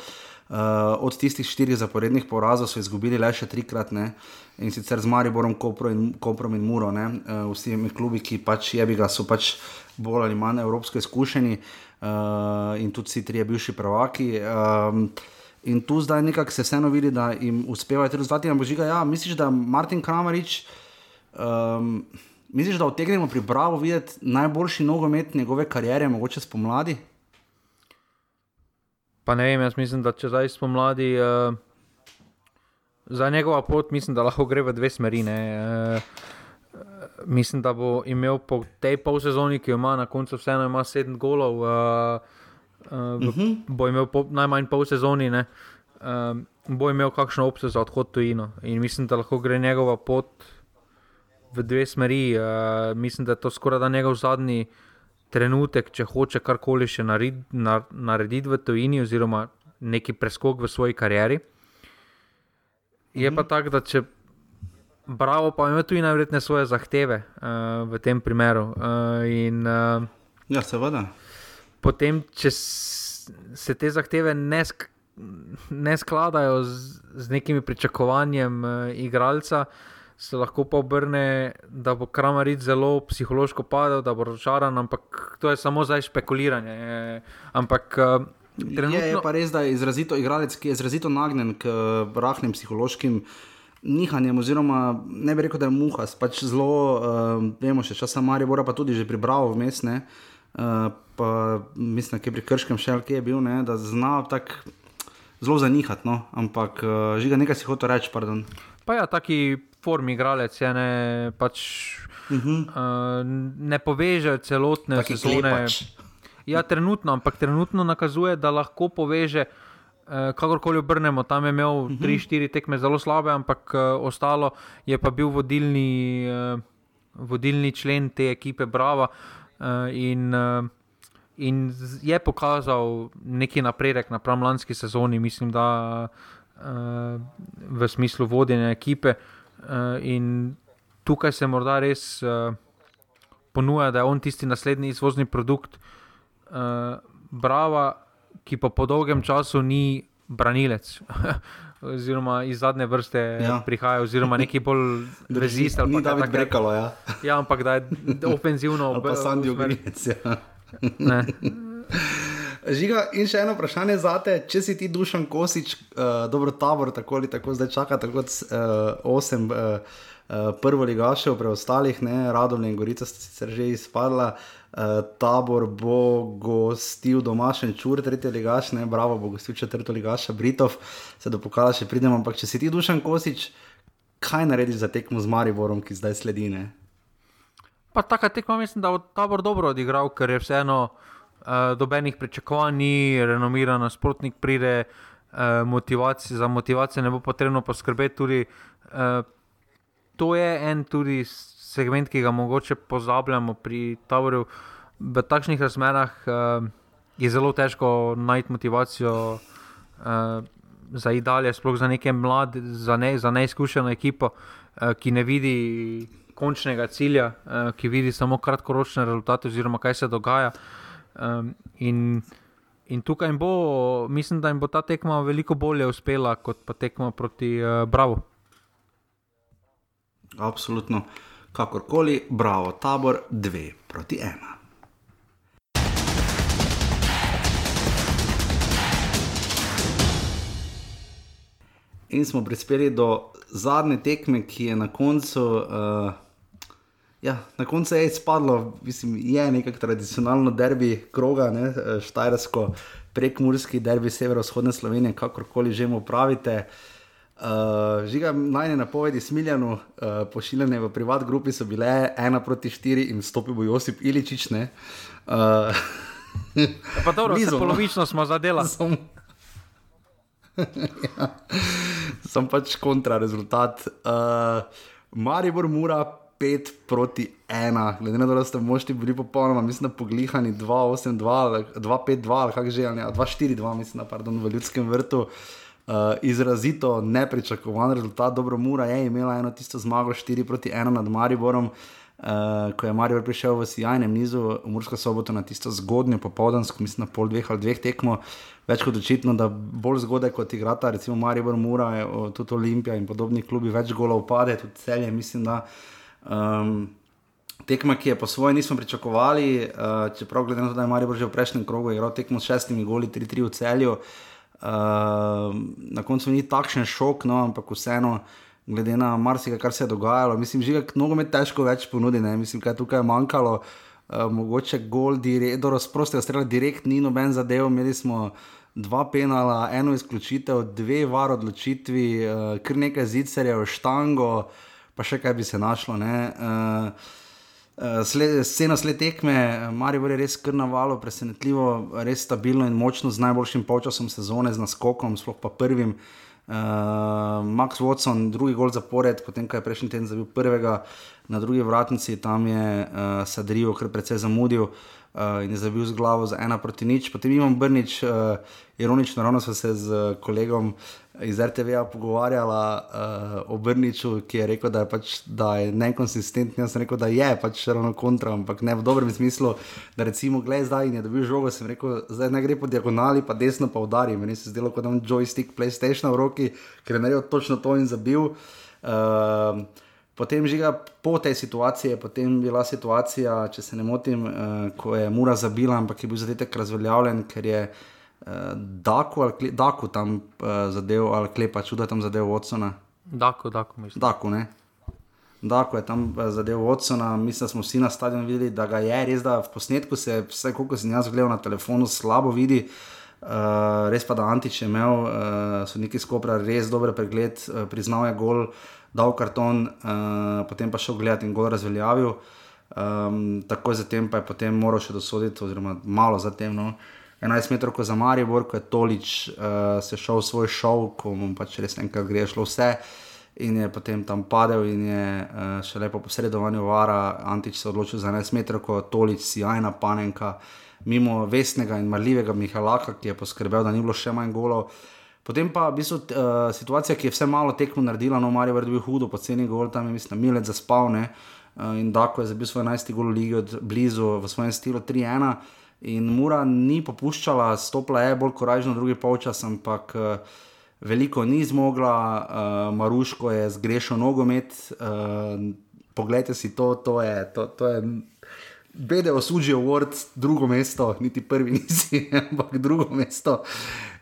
Uh, od tistih štirih zaporednih porazov so izgubili le še trikrat, ne? in sicer z Mariborom, Koprom in, Koprom in Muro, uh, vsi mi klubi, ki pač je bi ga, so pač bolj ali manj evropsko izkušeni uh, in tudi vsi trije bivši prvaki. Uh, In tu zdaj nekako se vseeno vidi, da jim uspevajo rezultati. Ampak žiga, ja, misliš, da Martin Kramarič, um, misliš, da otegnemo pri Bravo videti najboljši nogomet njegove kariere, mogoče spomladi? Pa ne vem, jaz mislim, da če zdaj spomladi, uh, za njegova pot, mislim, da lahko gre v dve smeri. Uh, mislim, da bo imel po tej pol sezoni, ki jo ima na koncu, vseeno ima sedem golov. Uh, uh, v, uh mhm. -huh. bo imel po, najmanj pol sezoni, ne, um, bo imel kakšno opcijo za odhod tujino. In mislim, da lahko gre njegova pot v dve smeri. Uh, mislim, da je to skoraj da njegov zadnji trenutek, če hoče karkoli še narediti na, naredit v tujini, oziroma neki preskok v svoji karieri. Je uh -huh. pa mhm. tako, da če. Bravo, pa ima tudi najverjetneje svoje zahteve uh, v tem primeru. Uh, in, uh, ja, seveda potem, če se te zahteve ne, sk ne skladajo z, z nekimi pričakovanjem uh, igralca, se lahko pa obrne, da bo Kramaric zelo psihološko padel, da bo razočaran, ampak to je samo zdaj špekuliranje. Ampak, uh, Trenutno... Je, je pa res, da je izrazito igralec, ki je izrazito nagnjen k rahlim psihološkim nihanjem, oziroma ne bi rekel, da je muha, pač zelo, uh, vemo še časa Marija, pa tudi že pribral vmes. Uh, Eh, pa mislim, da je pri Krškem še nekaj bil, ne, da zna tako zelo zanihati, no, ampak uh, že nekaj si hoče reči. Pardon. Pa ja, taki formi igralec je ne, pač, uh -huh. uh, ne poveže celotne taki sezone. Ja, trenutno, ampak trenutno nakazuje, da lahko poveže. Uh, kakorkoli obrnemo, tam je imel 3-4 mhm. tekme zelo slabe, ampak uh, ostalo je pa bil vodilni, uh, vodilni člen te ekipe Brava. Uh, uh, in, uh, in je pokazal neki napredek na pramlanski sezoni, mislim, da uh, v smislu vodenja ekipe. Uh, in tukaj se morda res uh, ponuja, da je on tisti naslednji izvozni produkt, uh, Brava, ki pa po dolgem času ni branilec. oziroma iz zadnje vrste ja. prihaja, oziroma neki bolj rezistentni. Ni da bi brekalo, ja. ja, ampak da je ofenzivno obrnjeno. Pa sem bil grinec. Ja. Žiga, in še eno vprašanje za te, če si ti dušan kosič, uh, dobro tabor, tako ali tako zdaj čaka, tako kot uh, osem uh, uh, prvo ligašev, preostalih, ne, Radovne in Gorica sta sicer že izpadla. Uh, tabor bo gostil domačen čur, tretji ligaš, ne, bravo, bo gostil četrti ligaš, Britov, se do pokala še pridemo, ampak če si ti dušan kosič, kaj narediš za tekmo z Mariborom, ki zdaj sledi? Ne? Pa taka tekma, mislim, da bo tabor dobro odigral, ker je vseeno uh, dobenih pričakovanj, ni renomiran nasprotnik, pride uh, motivacije, za motivacijo ne bo potrebno poskrbeti. Tudi, uh, to je en tudi segment, ki ga mogoče pozabljamo pri taboru. V takšnih razmerah uh, je zelo težko najti motivacijo uh, za idalje, sploh za neke mlade, za, ne, za neizkušeno ekipo, uh, ki ne vidi končnega cilja, uh, ki vidi samo kratkoročne rezultate, oziroma kaj se dogaja. Um, in, in tukaj bo, mislim, da jim bo ta tekma veliko bolje uspela kot pa tekma proti uh, Bravo. Absolutno, kakorkoli, Bravo, tabor 2 proti 1. In smo prispeli do zadnje tekme, ki je na koncu uh, Ja, na koncu je izpadlo, mislim, je nekaj tradicionalno derbi kroga, ne, štajersko, prekmurski derbi severovzhodne Slovenije, kakorkoli že mu pravite. Uh, žiga najne napovedi smiljano, uh, pošiljene v privat grupi so bile ena proti štiri in stopil bo Josip Iličič. Uh, pa dobro, Blizu, no. polovično smo zadela. Sem, ja, sem pač kontra rezultat. Uh, Maribor mora 5 proti 1, glede na to, da ste mošti bili popolnoma, mislim, poglihani 2-8-2, 2-5-2 ali kako že, 2-4-2, mislim, pardon, v ljudskem vrtu. Uh, izrazito nepričakovan rezultat, dobro, Mura je imela eno tisto zmago 4 proti 1 nad Mariborom, uh, ko je Maribor prišel v sjajnem nizu, v Mursko soboto na tisto zgodnjo popoldansko, mislim, na pol dveh ali dveh tekmo. Več kot očitno, da bolj zgodaj kot igrata, recimo Maribor, Mura, tudi Olimpija in podobni klubi, več golov pade, tudi celje, mislim, da. Um, tekma, ki je po svoje nismo pričakovali, uh, čeprav glede na to, da je Marijo že v prejšnjem krogu igral tekmo s šestimi goli, 3-3 v celju. Uh, na koncu ni takšen šok, no, ampak vseeno, glede na marsikaj, kar se je dogajalo, mislim, že mnogo med težko več ponuditi. Mislim, kaj tukaj je manjkalo, uh, mogoče gol, do razprostega strela, direkt ni noben zadev. Imeli smo dva penala, eno izključitev, dve var odločitvi, uh, kar nekaj zicerjev, štango. Uh, pa še kaj bi se našlo. Uh, uh, scena sled tekme, Marijo je res krnavalo, presenetljivo, res stabilno in močno, z najboljšim polčasom sezone, z naskokom, sploh pa prvim. Uh, Max Watson, drugi gol zapored, potem ko je prejšnji teden zabil prvega na drugi vratnici, tam je uh, Sadrijo kar precej zamudil. Uh, in je zabil z glavo za ena proti nič. Potem imam Brnič, uh, ironično, ravno sem se z kolegom iz RTV-ja pogovarjala uh, o Brniču, ki je rekel, da je, pač, da je nekonsistenten. Jaz sem rekel, da je pač ravno kontra, ampak ne v dobrem smislu. Da recimo, gledaj zdaj in je dobil žogo, sem rekel, zdaj ne gre po diagonali, pa desno pa udari. Meni se je zdelo, kot da imam joystick PlayStation v roki, ker je naredil točno to in zabil. Uh, Potem žiga po tej situaciji, potem bila situacija, če se ne motim, uh, ko je Mura zabila, ampak je bil zadetek razveljavljen, ker je uh, Daku, ali, Daku tam uh, zadev ali klepa, čudo tam zadev Watsona. Daku, Daku, mislim. Daku, ne. Daku je tam zadev Watsona, mislim, da smo vsi na stadionu videli, da ga je res, da v posnetku se, vse koliko sem jaz gledal na telefonu, slabo vidi. Uh, res pa da Antič je imel, uh, so neki skopra, res dober pregled, uh, priznal je gol, dal karton, uh, potem pa šel gledati in gol razveljavil. Um, tako zatem pa je potem moral še dosoditi, oziroma malo zatem. No, 11 metrov za Maribor, ko je Tolič uh, se šel v svoj šov, ko mu pač res enkrat gre, šlo vse. In je potem tam padel, in je uh, še lepo posredovanju vara, Antič se odločil za 11 metrov, ko je Tolič, sjajna panenka, mimo vesnega in marljivega Mihalaka, ki je poskrbel, da ni bilo še manj golov. Potem pa v bistvu uh, situacija, ki je vse malo tekmo naredila, no, Marijo je bil hudo, poceni gol, tam je, mislim, milec zaspavne. Uh, in Dako je zabil svoj 11. gol v Ligi od blizu v svojem stilu 3-1. In Mura ni popuščala, stopila je bolj koražno, drugi polčas, ampak uh, veliko ni zmogla, uh, Maruško je zgrešil nogomet. Uh, poglejte si to, to je. To, to je Bede osužijo Word, drugo mesto, niti prvi nisi, ampak drugo mesto.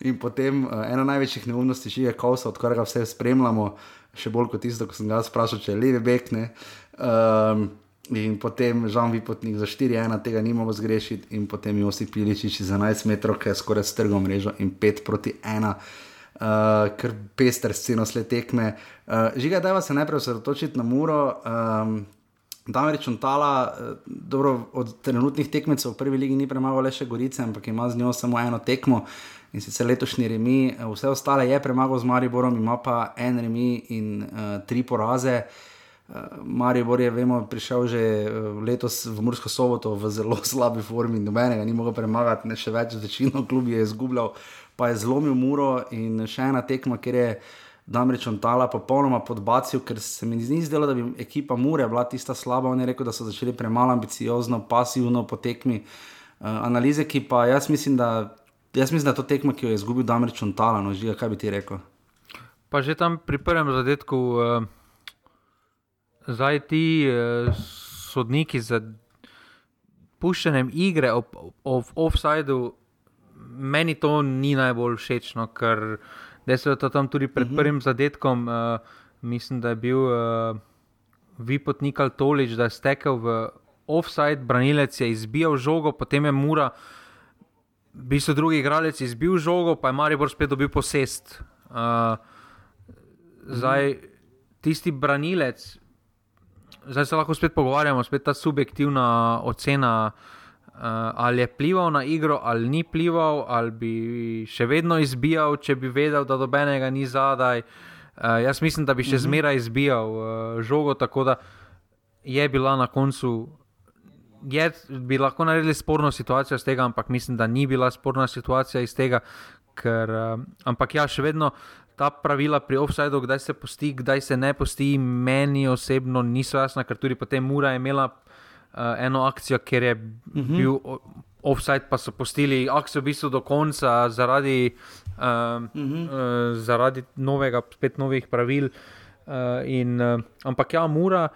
In potem uh, ena največjih neumnosti, že je kausa, od katerega vse spremljamo, še bolj kot tisto, ko sem ga sprašal, če je levi bek. Um, in potem žal vipotnik za 4-1, tega ni mogel zgrešiti, in potem Josip Piličič za 11 metrov, ki je skoraj strgal mrežo in 5 proti 1. Uh, ker pester sceno sled tekme. Uh, žiga, da se najprej osredotočiti na muro. Um, Damir Čuntala, uh, dobro, od trenutnih tekmecev v prvi ligi ni premagal le še Gorice, ampak ima z njo samo eno tekmo in sicer letošnji remi. Vse ostale je premagal z Mariborom, ima pa en remi in uh, tri poraze. Uh, Maribor je, vemo, prišel že letos v Mursko soboto v zelo slabi formi, nobenega ni mogel premagati, ne še več, večino klubi je izgubljal pa je zlomil muro in še ena tekma, kjer je Damrič Antala popolnoma podbacil, ker se mi ni zdelo, da bi ekipa Mure bila tista slaba. On je rekel, da so začeli premalo ambiciozno, pasivno po tekmi. Uh, analize, ki pa jaz mislim, da, jaz mislim, da je to tekma, ki jo je izgubil Damrič Antala. No, žiga, kaj bi ti rekel? Pa že tam pri prvem zadetku, uh, zdaj ti uh, sodniki za puščanjem igre ob, ob, ob offsideu meni to ni najbolj všeč, no, ker se je to tam tudi pred mhm. prvim zadetkom, uh, mislim, da je bil uh, Vipotnik ali Tolič, da je stekel v offside, branilec je izbijal žogo, potem je Mura, bi so drugi igralec izbil žogo, pa je Maribor spet dobil posest. Uh, zdaj, tisti branilec, zdaj se lahko spet pogovarjamo, spet ta subjektivna ocena. Uh, ali je plival na igro, ali ni plival, ali bi še vedno izbijal, če bi vedel, da dobenega ni zadaj. Uh, jaz mislim, da bi še uh mhm. -huh. zmeraj izbijal uh, žogo, tako da je bila na koncu. Je, bi lahko naredili sporno situacijo iz tega, ampak mislim, da ni bila sporna situacija iz tega. Ker, uh, ampak ja, še vedno ta pravila pri offsajdu, kdaj se posti, kdaj se ne posti, meni osebno niso jasna, ker tudi potem mora imela uh, eno akcijo, ker je mm -hmm. bil offside, pa so postili akcijo v bistvu do konca zaradi, uh, mm -hmm. uh, zaradi novega, spet novih pravil. Uh, in, uh, ampak ja, mora,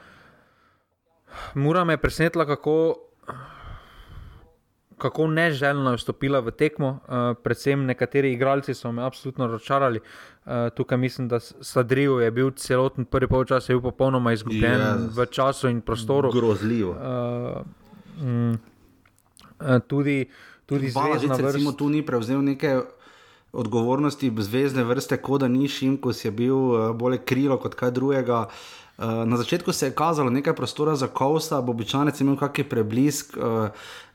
mora me presenetila, kako kako neželjno je vstopila v tekmo. Uh, predvsem nekateri igralci so me absolutno razočarali. Uh, tukaj mislim, da Sadrijo je bil celoten prvi polčas, je bil popolnoma izgubljen yes. v času in prostoru. Grozljivo. Uh, mm, tudi tudi zvezdna vrsta. Recimo, tu ni prevzel neke. Odgovornosti zvezdne vrste, kot da ni šim, ko si bil bolj krilo kot kaj drugega. Na začetku se je kazalo nekaj prostora za Kovsa, bo običajno imel kakšen preblisk.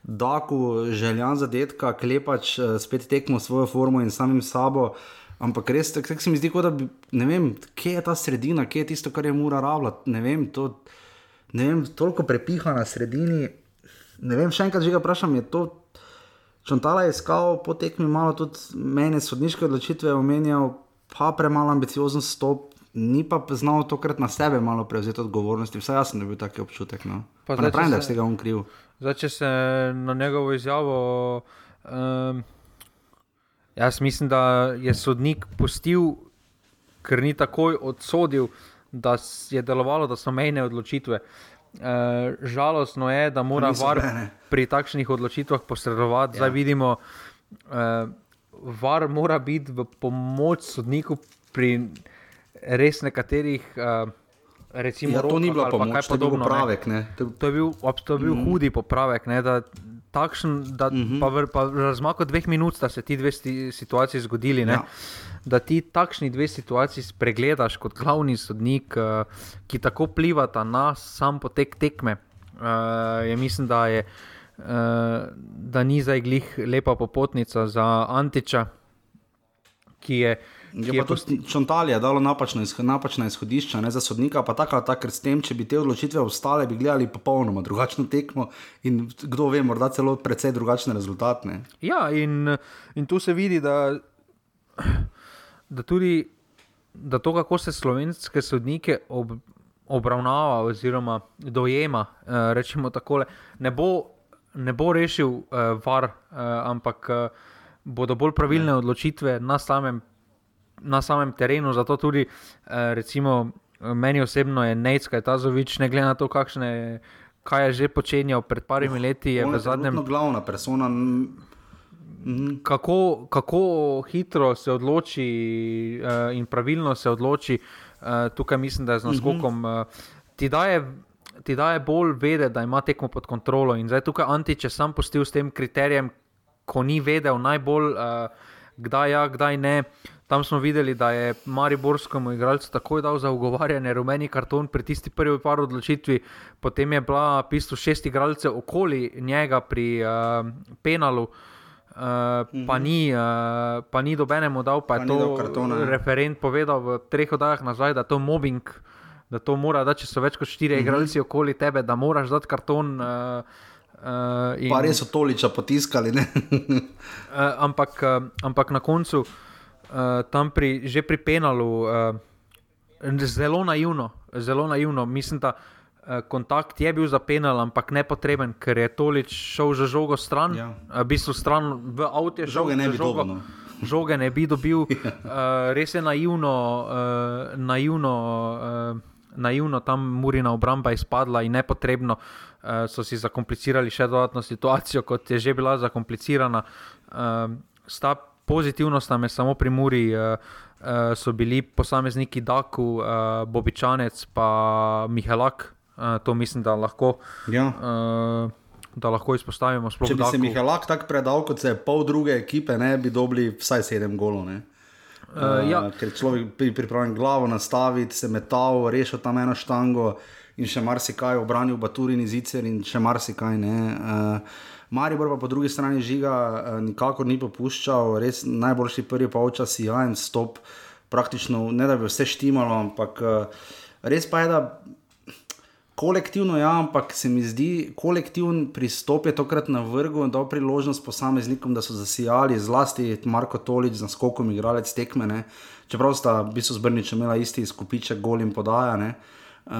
Daku, željan za detka, klepač uh, spet tekmo svojo formo in samim sabo. Ampak res, tako tak se mi zdi, da bi, ne vem, kje je ta sredina, kje je tisto, kar je mora ravljati. Ne vem, to, ne vem, toliko prepiha na sredini. Ne vem, še enkrat že ga vprašam, je to. Čontala je iskal po tekmi malo tudi mene, sodniške odločitve, omenjal pa premalo ambiciozen stop, ni pa znal tokrat na sebe malo prevzeti odgovornosti. Vsaj jaz sem bil taki občutek. No. Pa, pa ne pravim, da je z tega on kriv. Zdaj, če se na njegovo izjavo. Um, jaz mislim, da je sodnik postil, ker ni takoj odsodil, da je delovalo, da so mejne odločitve. Uh, žalostno je, da mora VAR pri takšnih odločitvah posredovati. Ja. Zdaj vidimo, da uh, VAR mora biti v pomoč sodniku pri res nekaterih. Uh, recimo, ja, to ni bilo pomoč, to, podobno, popravek, ne. Ne. to je bil, to je bil mm. hudi popravek. Ne, da, takšen, da mm -hmm. pa, pa razmako dveh minut, da se ti dve situaciji zgodili. Ja. Da ti takšni dve situaciji spregledaš kot glavni sodnik, uh, ki tako plivata na sam potek tekme. Uh, je, mislim, da, je, uh, da ni za iglih lepa popotnica za Antiča, ki je uh, Je pa tudi Čontalija dalo napačno, napačna izhodišča ne, za sodnika, pa tako tako, ker s tem, če bi te odločitve ostale, bi gledali popolnoma drugačno tekmo in kdo ve, morda celo precej drugačne rezultate. Ja, in, in tu se vidi, da, da tudi da to, kako se slovenske sodnike ob, obravnava oziroma dojema, eh, rečemo tako, ne, ne bo rešil eh, var, eh, ampak eh, bodo bolj pravilne ja. odločitve na samem na samem terenu. Zato tudi, eh, recimo, meni osebno je Nejc, kaj ta zovič, ne glede na to, kakšne, kaj je že počenjal pred parimi leti. Je v je zadnjem glavna persona. Mhm. kako, kako hitro se odloči uh, in pravilno se odloči, uh, tukaj mislim, da je z naskokom. Uh, ti, daje, ti daje bolj vedeti, da ima tekmo pod kontrolo. In zdaj tukaj Antič je sam postil s tem kriterijem, ko ni vedel najbolj, uh, kdaj ja, kdaj ne. Tam smo videli, da je Mariborskemu igralcu takoj dal za ugovarjanje rumeni karton pri tisti prvi par odločitvi, potem je bila bistvu šest igralcev okoli njega pri uh, penalu. Uh, pa, ni, uh, pa ni dobenemu dal, pa, Pa je to kartona, referent povedal v treh oddajah nazaj, da je to mobbing, da to mora, da če so več kot štiri uh -huh. igralci okoli tebe, da moraš dati karton. Uh, uh, in, Pa res so toliča potiskali. uh, ampak, uh, ampak na koncu, uh, tam pri, že pri penalu, uh, zelo naivno, zelo naivno. Mislim, da uh, kontakt je bil za penal, ampak nepotreben, ker je tolič šel že žogo stran, Ja. ja. v bistvu stran v avtu. Žoge ne bi žogo. dobil, no. Žoge ne bi dobil, uh, res je naivno, uh, naivno, uh, naivno tam Murina obramba izpadla in nepotrebno uh, so si zakomplicirali še dodatno situacijo, kot je že bila zakomplicirana. Uh, sta pozitivno sta me samo pri Muri, uh, uh, so bili posamezniki Daku, uh, Bobičanec pa Mihelak. Uh, to mislim, da lahko, Ja. uh, da lahko izpostavimo. sploh Če bi se Daku. Mihalak tako predal, kot se je pol druge ekipe, ne, bi dobili vsaj sedem golov. ne. Uh, ja. Uh, ker človek pri- pripravljen glavo nastaviti, se metal, rešil tam eno štango in še marsikaj, obranil Baturin iz Icer in še marsikaj. ne. Uh, Maribor pa po drugi strani žiga uh, nikakor ni popuščal, res najboljši prvi polčas, jajen stop, praktično ne da bi vse štimalo, ampak uh, res pa je, da kolektivno, ja, ampak se mi zdi, kolektivni pristop je tokrat na vrhu in dal priložnost posameznikom, da so zasijali, zlasti Marko Tolič z naskokom, igralec tekme. Ne. Čeprav sta v bistvu zbrnič imela isti skupiček gol in podaja. Ne. Uh,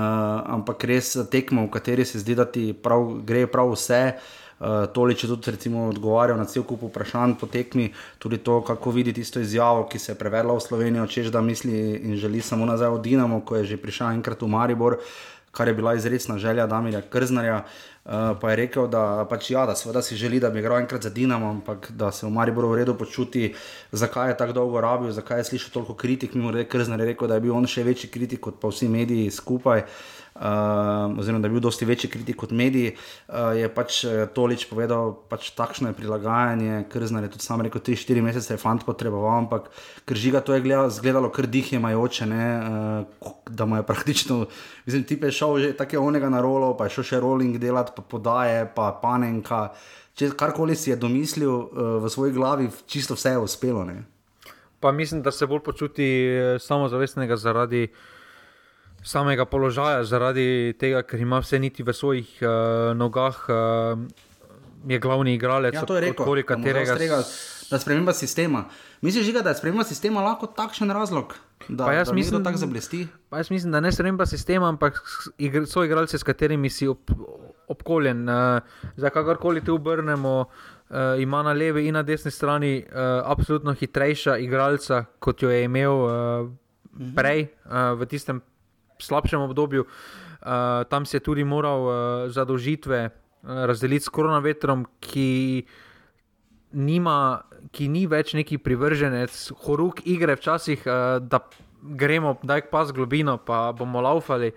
ampak res tekmo, v kateri se zdi, da ti prav, gre prav vse. Uh, Tolič je tudi recimo, odgovarjal na cel kup vprašanj po tekmi, tudi to, kako vidi tisto izjavo, ki se je prevedla v Slovenijo, češ da misli in želi samo nazaj v Dinamo, ko je že prišel enkrat v Maribor. Uh, kar je bila izredna želja Damirja Krznarja. Uh, pa je rekel, da, pač, ja, da seveda si želi, da bi igral enkrat za Dinamo, ampak da se v Mariboru v redu počuti, zakaj je tako dolgo rabil, zakaj je slišal toliko kritik. Mimo reke, Krznar je rekel, da je bil on še večji kritik kot pa vsi mediji skupaj. Uh, oziroma, da je bil dosti večji kritik kot mediji, uh, je pač Tolič povedal, pač takšno je prilagajanje, Krznar je tudi sam rekel, 3-4 mesece je fant potreboval, ampak ker žiga to je gledalo, zgledalo kar dihje majoče, ne, uh, da mu je praktično, mislim, ti je šel že tako onega na rolo, pa je šel še rolling delati, pa podaje, pa panenka, če karkoli si je domislil uh, v svoji glavi, čisto vse je uspelo. Ne. Pa mislim, da se bolj počuti eh, samozavestnega zaradi samega položaja, zaradi tega, ker ima vse niti v svojih uh, nogah, uh, je glavni igralec, Ja, to je rekel, okoli da katerega zastrega, da sprememba sistema. Misliš, Žiga, da je sprememba sistema lahko takšen razlog, da, Pa jaz da mislim- nekdo tako zablesti? Pa jaz mislim, da ne sprememba sistema, ampak igr, so igralci, s katerimi si ob, obkoljen. Uh, za kakorkoli te obrnemo, uh, ima na levi in na desni strani uh, absolutno hitrejša igralca, kot jo je imel uh, prej uh, v tistem slabšem obdobju. Uh, tam se je tudi moral uh, zadolžitve uh, razdeliti s koronavetrom, ki nima, ki ni več neki privrženec, horuk igre, včasih, uh, da gremo, da je pas globino, pa bomo laufali.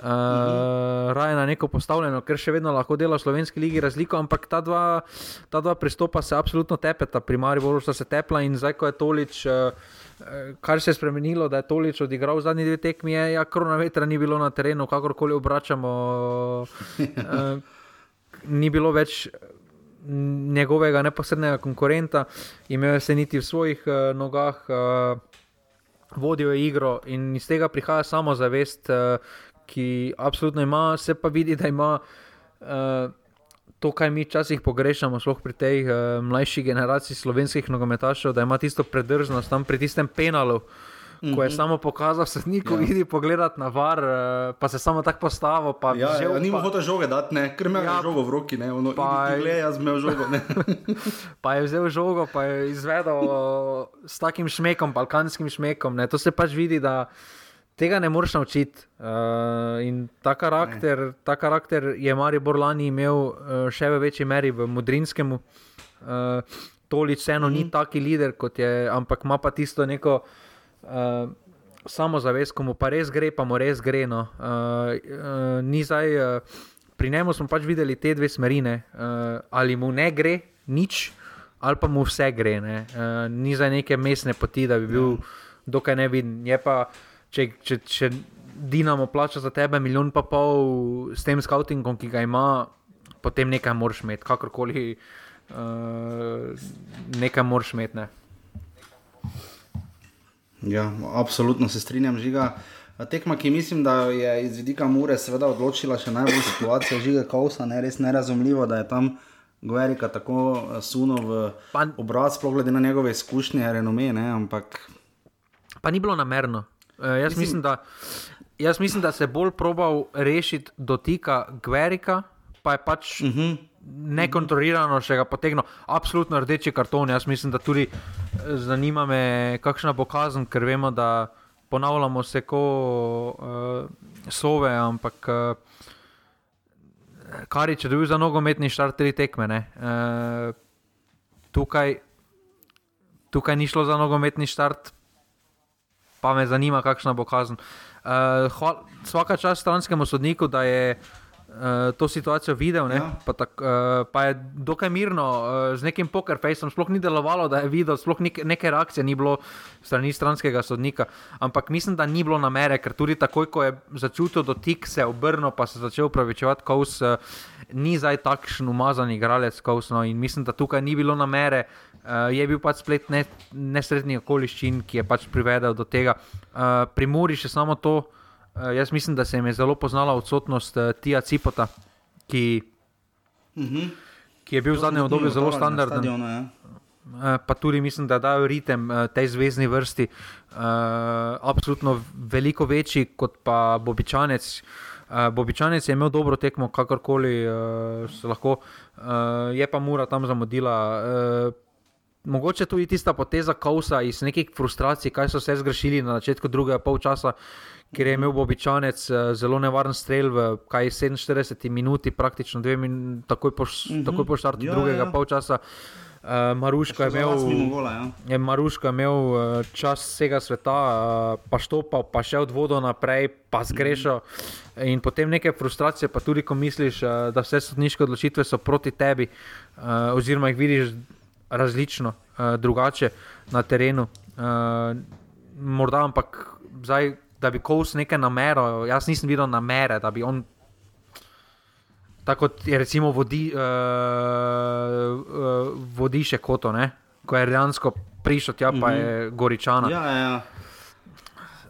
Uh, mhm. Raje na neko postavljeno, ker še vedno lahko dela v slovenski ligi razliko, ampak ta dva, ta dva pristopa se absolutno tepeta, primarno bolj sta se tepla in zdaj, ko je tolič, uh, kar se je spremenilo, da je tolič odigral zadnji dve tekmi, je, ja, korona vetra ni bilo na terenu, kakorkoli obračamo, uh, ni bilo več njegovega neposrednega konkurenta, imel se niti v svojih uh, nogah, vodil je igro in iz tega prihaja samozavest, uh, ki absolutno ima, se pa vidi, da ima. Uh, To, kar mi včasih pogrešamo, sploh pri tej uh, mlajši generaciji slovenskih nogometašev, da ima tisto predrznost tam pri tistem penalu, mm -hmm. ko je samo pokazal, niko Ja. vidi pogledati na var, uh, pa se samo tako postavil. pa Ja, vzel ja, ni mu hotel žoge dati, ne, ker ima Ja, žogo v roki, ne, ono, pa je- gledaj, jaz imel žogo. Ne. pa je vzel žogo, pa je izvedel uh, s takim šmekom, balkanskim šmekom. Ne. To se pač vidi, da tega ne moreš naučiti. Uh, in ta karakter, ta karakter je Maribor lani imel uh, še v večji meri v Mudrinskem. Uh, Tolič vseeno mm -hmm. ni mhm. taki lider, kot je, ampak ima pa tisto neko. Uh, samozavest, ko mu pa res gre, pa mu res gre. No. Uh, uh, zdaj, uh, pri njemu smo pač videli te dve smerine, uh, ali mu ne gre nič, ali pa mu vse gre. Ne. Uh, ni za neke mestne poti, da bi bil ja. dokaj neviden. Če, če, če Dinamo plača za tebe milijon pa pol s tem scoutingom, ki ga ima, potem nekaj moraš imeti, kakorkoli uh, nekaj moraš imeti. Ne. Ja, absolutno se strinjam, žiga. Tekma, ki mislim, da je iz vidika Mure seveda odločila še najbolj situacijo žiga Kausa, ne res nerazumljivo, da je tam Guerika tako eh, suno v pa, obraz, sploh glede na njegove izkušnje, renome, ne, ampak. Pa ni bilo namerno. Uh, jaz, mislim, da, jaz mislim, da se bolj probal rešiti dotika Guerika, pa je pač. Uh mhm. -huh nekontrolirano še ga potegnil, absolutno rdeči karton. Jaz mislim, da tudi eh, zanima me, kakšna bo kazen, ker vemo, da ponavljamo se kot uh, sove, ampak uh, kar je, če dobiš za nogometni štart tri tekme. Uh, tukaj, tukaj ni šlo za nogometni štart, pa me zanima, kakšna bo kazen. Uh, hval, vsaka čast stranskemu sodniku, da je uh, to situacijo videl, ja. pa, tak, uh, pa je dokaj mirno, uh, z nekim poker faceom, sploh ni delovalo, da je videl, sploh nek, neke reakcije ni bilo strani stranskega sodnika. Ampak mislim, da ni bilo namere, ker tudi takoj, ko je začutil dotik, se je obrnil, pa se je začel upravičevati, kaos uh, ni zdaj takšen umazan igralec, kaos. No, in mislim, da tukaj ni bilo namere. Uh, je bil pač splet ne, nesrednji okoliščin, ki je pač privedel do tega. Uh, pri Muri še samo to, Uh, jaz mislim, da se jim je zelo poznala odsotnost uh, Tija Cipota, ki, uh mhm. -huh. ki je bil v zadnjem obdobju zelo standarden. Stadionu, ja. uh, pa tudi mislim, da dajo ritem uh, tej zvezdni vrsti, uh, absolutno veliko večji kot pa Bobičanec. Uh, Bobičanec je imel dobro tekmo, kakorkoli uh, se lahko, uh, je pa mura tam zamudila. Uh, Mogoče tudi tista poteza Kausa iz nekih frustracij, kaj so se zgrešili na začetku drugega polčasa, ker je imel običajnec eh, zelo nevaren strel v 47 minuti, praktično dve minuti, takoj po, mm -hmm. po štartu ja, drugega ja. polčasa. Uh, Maruško, je imel, gola, ja. je Maruško imel uh, čas vsega sveta, uh, pa štopal, pa še od vodo naprej, pa zgrešil. Mm -hmm. In potem neke frustracije, pa tudi ko misliš, uh, da vse sodniške odločitve so proti tebi, uh, oziroma jih vidiš različno, uh, drugače na terenu. Uh, morda, ampak zdaj da bi kos nekaj namero, jaz nisem videl namere, da bi on. Tako kot je recimo vodi, uh, uh, vodiše koto, ne? ko je dejansko prišel tja, pa je mhm. goričana. Ja, ja.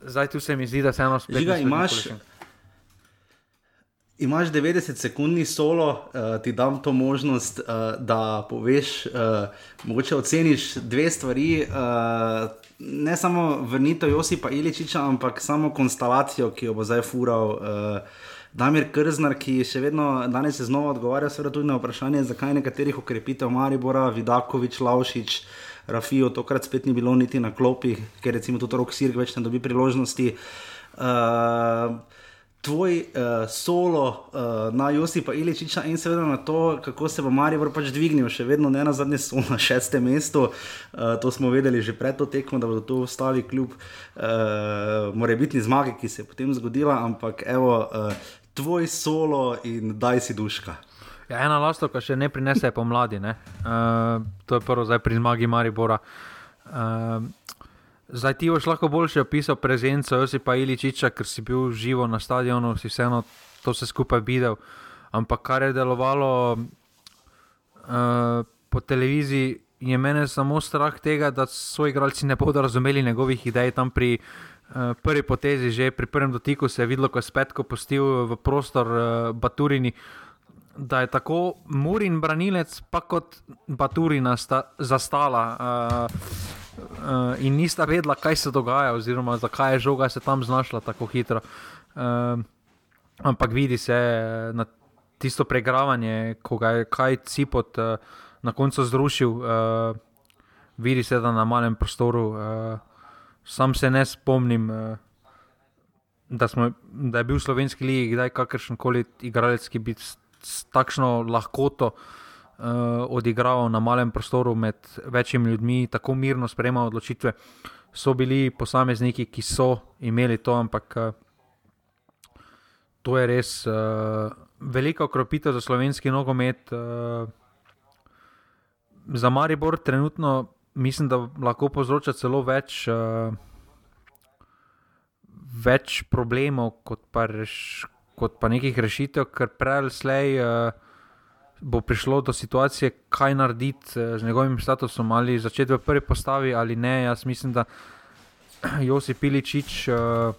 Zdaj tu se mi zdi, da se eno spet. Žiga, imaš, imaš 90 sekundni solo, uh, ti dam to možnost, uh, da poveš, uh, mogoče oceniš dve stvari. Uh, ne samo vrnitev Josipa Iličiča, ampak samo konstelacijo, ki jo bo zdaj fural. Uh, Damir Krznar, ki še vedno danes je znova odgovarjal tudi na vprašanje, zakaj nekaterih ukrepitev Maribora, Vidakovič, Laušič, Rafijo, tokrat spet ni bilo niti na klopi, ker recimo tudi Rok Sirk več ne dobi priložnosti. Uh, tvoj uh, solo uh, na Josipa Iličiča in seveda na to, kako se bo Marijo pač dvignil, še vedno ne na zadnje so na šestem mestu. Uh, to smo vedeli že pred to tekmo, da bodo to ostali kljub uh, morebitni zmagi, ki se je potem zgodila, ampak evo, uh, tvoj solo in daj si duška. Ja, ena lastovka še ne prinese pomladi, ne? Uh, to je prvo zdaj pri zmagi Maribora. Uh, Zdaj ti boš lahko boljše opisal prezenco Josipa Iličiča, ker si bil živo na stadionu, si vseeno to vse skupaj videl. Ampak kar je delovalo uh, po televiziji, je meni samo strah tega, da svoji igralci ne bodo razumeli njegovih idej. Tam pri uh, prvi potezi, že pri prvem dotiku, se je videlo, ko je spet postil v prostor uh, Baturini. Da je tako Murin branilec, pa kot Baturina sta, zastala. Uh, uh, in nista vedela, kaj se dogaja, oziroma zakaj je žoga se tam znašla tako hitro. Uh, ampak vidi se eh, na tisto pregravanje, ko ga je kaj cipot uh, na koncu zrušil, uh, vidi se, da na malem prostoru. Uh, sam se ne spomnim. Uh, da, smo, da je bil v slovenski ligi kdaj kakršen koli igralec, ki bi s takšno lahkoto uh, odigraval na malem prostoru med večjimi ljudmi, tako mirno sprejemal odločitve. So bili posamezniki, ki so imeli to, ampak uh, to je res uh, velika okropitev za slovenski nogomet. Uh, za Maribor trenutno mislim, da lahko povzroča celo več. Uh, Več problemov, kot pa, reš, kot pa nekih rešitev, ker prej ali slej uh, bo prišlo do situacije, kaj narediti uh, z njegovim statusom, ali začeti v prvi postavi ali ne. Jaz mislim, da Josip Piličič, uh,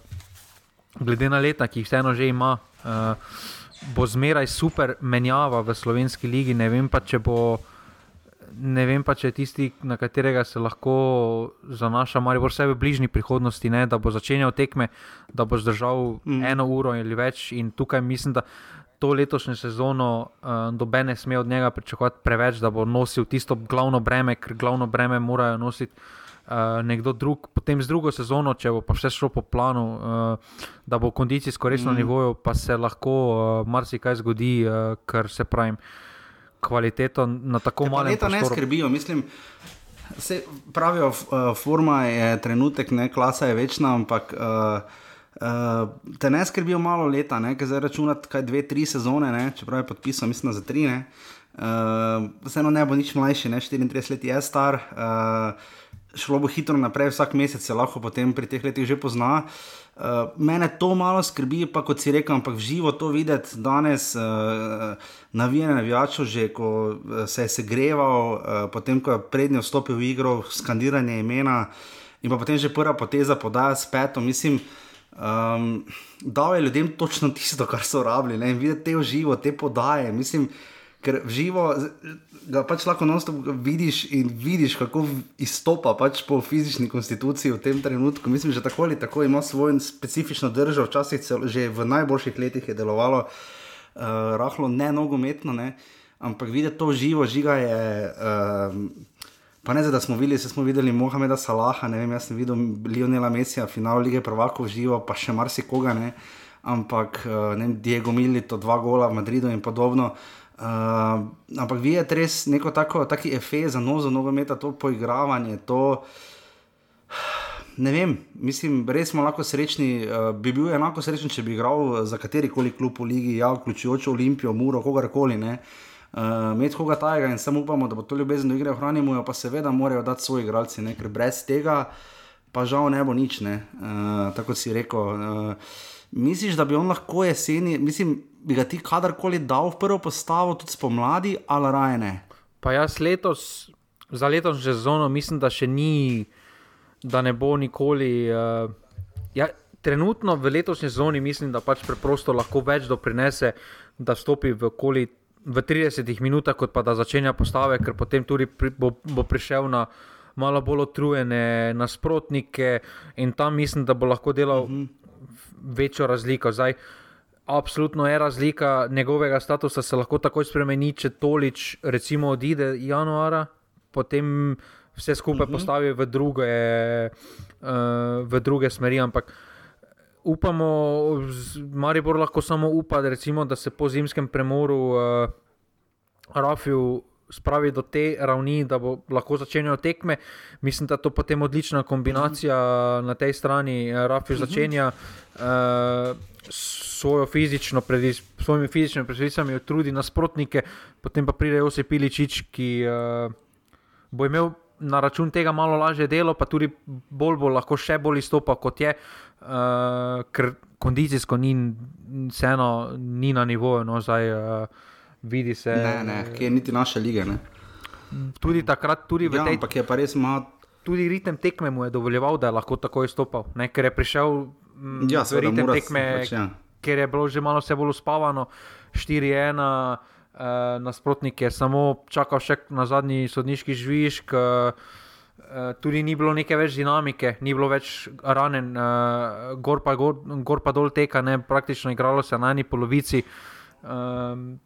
glede na leta, ki jih vseeno že ima, uh, bo zmeraj super menjava v slovenski ligi. Ne vem pa, če bo ne vem pa, če je tisti, na katerega se lahko zanaša, ali bo vse v bližnji prihodnosti, ne, da bo začenjal tekme, da bo zdržal mm. eno uro ali več. In tukaj mislim, da to letošnjo sezono uh, dobe ne sme od njega pričakovati preveč, da bo nosil tisto glavno breme, ker glavno breme morajo nositi. Uh, nekdo drug, potem z drugo sezono, če bo pa vse šlo po planu, uh, da bo kondicijsko resno mm. nivoju, pa se lahko uh, marsikaj zgodi, uh, kar se pravi. Uh, kvaliteto na tako malo. Leta ne skrbijo, mislim. Se pravijo, uh, forma je trenutek, ne, klasa je večna, ampak uh, uh, te ne skrbijo malo leta, ker zdaj računati kaj dve, tri sezone, ne, čeprav je podpisal, mislim, za tri. Ne, uh, vseeno ne bo nič mlajši, ne, 34 let je star, uh, šlo bo hitro naprej, vsak mesec se lahko potem pri teh letih že pozna. Uh, Uh, mene to malo skrbi, pa kot si rekel, ampak živo to videti danes, uh, navijanje navijačev, že ko eh, se je segreval, uh, potem ko je prednjo vstopil v igro, skandiranje imena in pa potem že prva poteza podaja s petom. Mislim, um, da je ljudem točno tisto, kar so rabili. Ne? In videti te v živo, te podaje. Mislim, ker v živo ga pač lahko enostavno vidiš in vidiš, kako izstopa pač po fizični konstituciji v tem trenutku. Mislim, že tako ali tako ima svojo specifično držo, včasih celo, že v najboljših letih je delovalo uh, rahlo ne nogometno, ne? ampak videti to živo, žiga je. Uh, Pa ne zdaj, da smo videli, smo videli Mohameda Salaha, ne vem, jaz sem videl Lionela Mesija, final lige prvakov živo, pa še marsikoga, ne. Ampak, uh, ne vem, Diego Mili, to dva gola v Madridu in podobno. Uh, ampak videti res neko tako, taki efekt za nozo nogometa, to poigravanje, to. Ne vem, mislim, res smo lahko srečni. Uh, bi bil enako srečen, če bi igral za katerikoli klub v Ligi, ja, vključujoč Olimpijo, Muro, kogarkoli. Uh, Med koga tajega in samo upamo, da bo to ljubezen do igre ohranimo, pa seveda morajo dati svoji igralci, ne? ker brez tega pa žal ne bo nič. Ne? Uh, tako si rekel. Uh, misliš, da bi on lahko jeseni, mislim, bi ga ti kadarkoli dal v prvo postavo, tudi spomladi, ali raje ne? Pa jaz letos, za letošnjo sezono, mislim, da še ni, da ne bo nikoli. Uh, ja, trenutno v letošnji sezoni mislim, da pač preprosto lahko več doprinese, da stopi v okoli. V 30 minutah, kot pa da začenja postave, ker potem tudi pri, bo, bo prišel na malo bolj utrujene nasprotnike, in tam mislim, da bo lahko delal uh mhm. -huh. večjo razliko. Zdaj, uh, Absolutno je razlika njegovega statusa, se lahko takoj spremeni, če tolič, recimo, odide januara, potem vse skupaj uh mhm. -huh. postavi v druge, uh, v druge smeri. Ampak upamo, Maribor lahko samo upa, recimo, da se po zimskem premoru uh, Rafiu spravi do te ravni, da bo lahko začenjal tekme. Mislim, da to je potem odlična kombinacija na tej strani, uh -huh. začenja. Uh, svojo fizično predis, svojimi fizičnimi predstavami trudi nasprotnike, potem pa pride Josep Piličič, ki uh, bo imel na račun tega malo lažje delo, pa tudi bolj bo lahko še bolj izstopal kot je, uh, ker kondicijsko ni, vseeno, ni na nivoju. No, zdaj, uh, vidi se. Ne, ne, ki je niti naša liga. Ne? Tudi takrat, tudi v ja, tej. Ampak je pa res malo. Tudi ritem tekme mu je dovoljeval, da je lahko tako izstopal, ne? ker je prišel ja, v ritem tekme, pač, ja ker je bilo že malo vse bolj uspavano, 4-1, uh, nasprotnik je samo čakal še na zadnji sodniški žvižg. Uh, Tudi ni bilo neke več dinamike, ni bilo več ranen, uh, gor, gor, gor pa dol teka, ne, praktično igralo se na eni polovici. Um,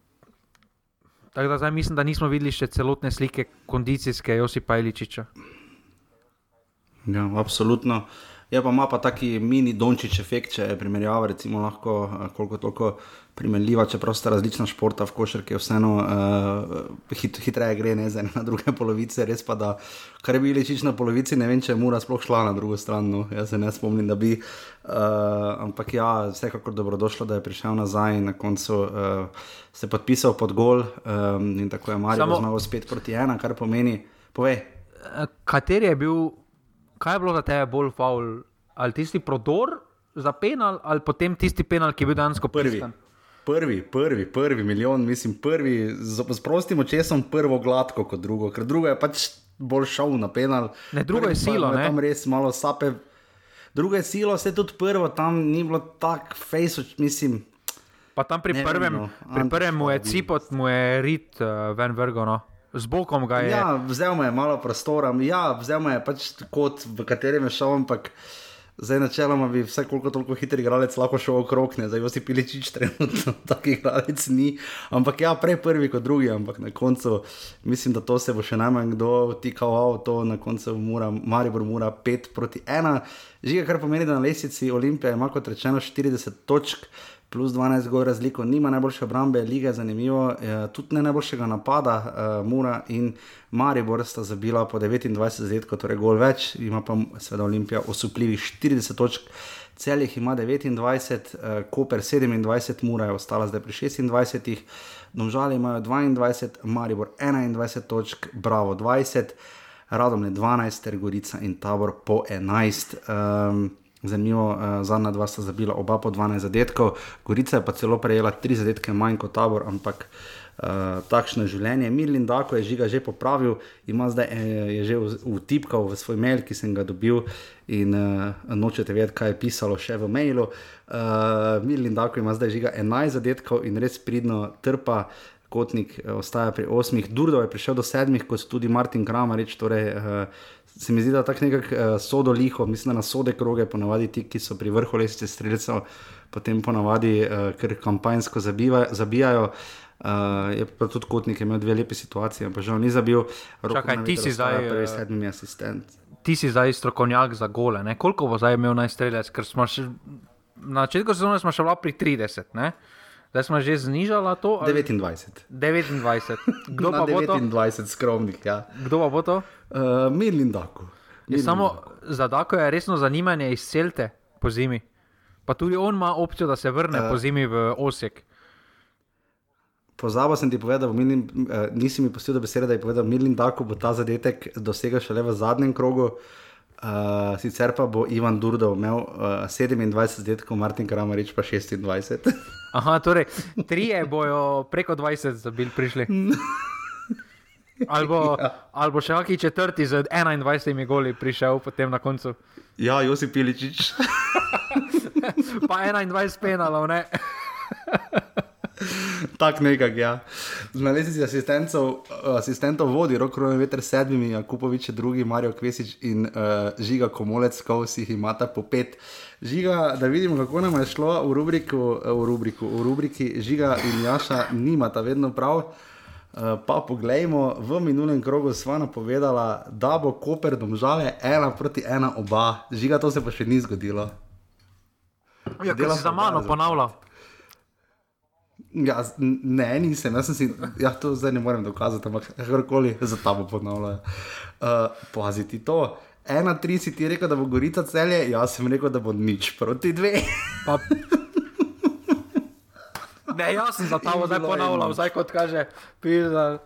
tako da zdaj mislim, da nismo videli še celotne slike kondicijske Josipa Iličiča. Ja, absolutno. Je pa ima pa taki mini dončič efekt, če je primerjava, recimo, lahko koliko toliko primerljiva, čeprav sta različna športa v košarki, vseeno uh, hit, hitreje gre, ne za na druge polovice. Res pa, da kar je bilo čič na polovici, ne vem, če je mura sploh šla na drugo stran. No. Jaz se ne spomnim, da bi. Uh, ampak ja, vsekakor dobrodošlo, da je prišel nazaj in na koncu uh, se podpisal pod gol um, in tako je Marijo Samo... zmagal spet proti ena, kar pomeni, povej. Kateri je bil, kaj je bilo za tebe bolj faul? Ali tisti prodor za penal, ali potem tisti penal, ki je bil dejansko prvi? Pristan? Prvi, prvi, prvi milijon, mislim, prvi z, z prostim očesom, prvo gladko kot drugo, ker drugo je pač bolj šel na penal. Ne, drugo je silo, ne. Tam res malo sape. Drugo je silo, vse tudi prvo, tam ni bilo tako face, mislim. Pa tam pri prvem, no. pri prvem mu je cipot, mu je rit uh, ven vrgono. Z bokom ga je. Ja, vzel mu je malo prostora, ja, vzel mu je pač kot v katerem je šel, ampak. Zdaj, načeloma bi vse koliko toliko hitri igralec lahko šel okrog, ne, zdaj pa si piličič, trenutno taki igralec ni. Ampak ja, prej prvi kot drugi, ampak na koncu mislim, da to se bo še najmanj kdo tikal, to na koncu mora, Maribor mora 5 proti 1. Žiga, kar pomeni, da na lesici Olimpije ima kot rečeno 40 točk plus 12 gor razliko, nima najboljše obrambe, lige zanimivo, eh, tudi ne najboljšega napada, uh, Mura in Maribor sta zabila po 29 zadetkov, torej gol več, ima pa seveda Olimpija osupljivih 40 točk. Celih ima 29, uh, Koper 27, Mura je ostala zdaj pri 26, Domžali imajo 22, Maribor 21 točk, Bravo 20, Radomne 12, Tergorica in Tabor po 11. Um, Zanimivo, uh, zadnja dva sta zabila oba po 12 zadetkov, Gorica je pa celo prejela tri zadetke manj kot tabor, ampak uh, takšno življenje. Mirlin Dako je žiga že popravil, ima zdaj eh, je že vtipkal v svoj mail, ki sem ga dobil in uh, nočete vedeti, kaj je pisalo še v mailu. Uh, Mirlin Dako ima zdaj žiga 11 zadetkov in res pridno trpa. Kotnik ostaja pri osmih, Durdo je prišel do sedmih, kot tudi Martin Kramarič, torej uh, se mi zdi, da tako nekako uh, sodo liho, mislim na sode kroge, ponavadi ti, ki so pri vrhu lesice streljcev, potem ponavadi uh, kar kampanjsko zabiva, zabijajo. Uh, je pa tudi kotnik imel dve lepe situacije, pa žal ni zabil. Čakaj, ti si zdaj prvi sedmi asistent. Ti si zdaj strokovnjak za gole. Ne? Koliko bo zdaj imel najstreljec? Ker smo še na začetku sezone smo še pri 30. Ne? Zdaj smo že znižali to. Ali? 29. 29. Kdo pa bo 29 skromnih? Ja. Kdo pa bo to? Uh, Mirlin Dako. Je samo za Dako je resno zanimanje iz Celte po zimi. Pa tudi on ima opcijo, da se vrne uh, po zimi v Osek. Pozabil sem ti povedati, uh, nisi mi postil besede, da je povedal, Mirlin Dako bo ta zadetek dosegel šele v zadnjem krogu. Uh, sicer pa bo Ivan Durdov imel uh, 27 zadetkov, Martin Kramarič pa 26. Aha, torej, trije bojo preko 20 zabili prišli. Ali bo, ja. ali bo še kakšen četrti z 21 goli prišel potem na koncu? Ja, Josip Piličič. pa 21 penalov, ne. Tako nekako, ja. Na lesici asistentov vodi roko na veter sedmimi, Kupovič je drugi, Marijo Kvesič in uh, Žiga Komolec, ko vsi jih imata po pet. Žiga, da vidimo, kako nam je šlo v, rubriku, v, rubriku, v rubriki Žiga in Jaša, nimata vedno prav. Uh, pa poglejmo, v minulem krogu sva napovedala, da bo Koper domžale ena proti ena oba. Žiga, to se pa še ni zgodilo. Ja, Dela se za mano ponavlja. Ja, ne, nisem, jaz sem si, ja, to zdaj ne morem dokazati, ampak kakorkoli za tabo ponavljajo. Uh, paziti to. Ena, tri si ti rekel, da bo gorica celje, jaz sem rekel, da bo nič proti dve. Pa... Ne, jaz sem za ta zdaj ponavljal, zdaj kot kaže, pisa.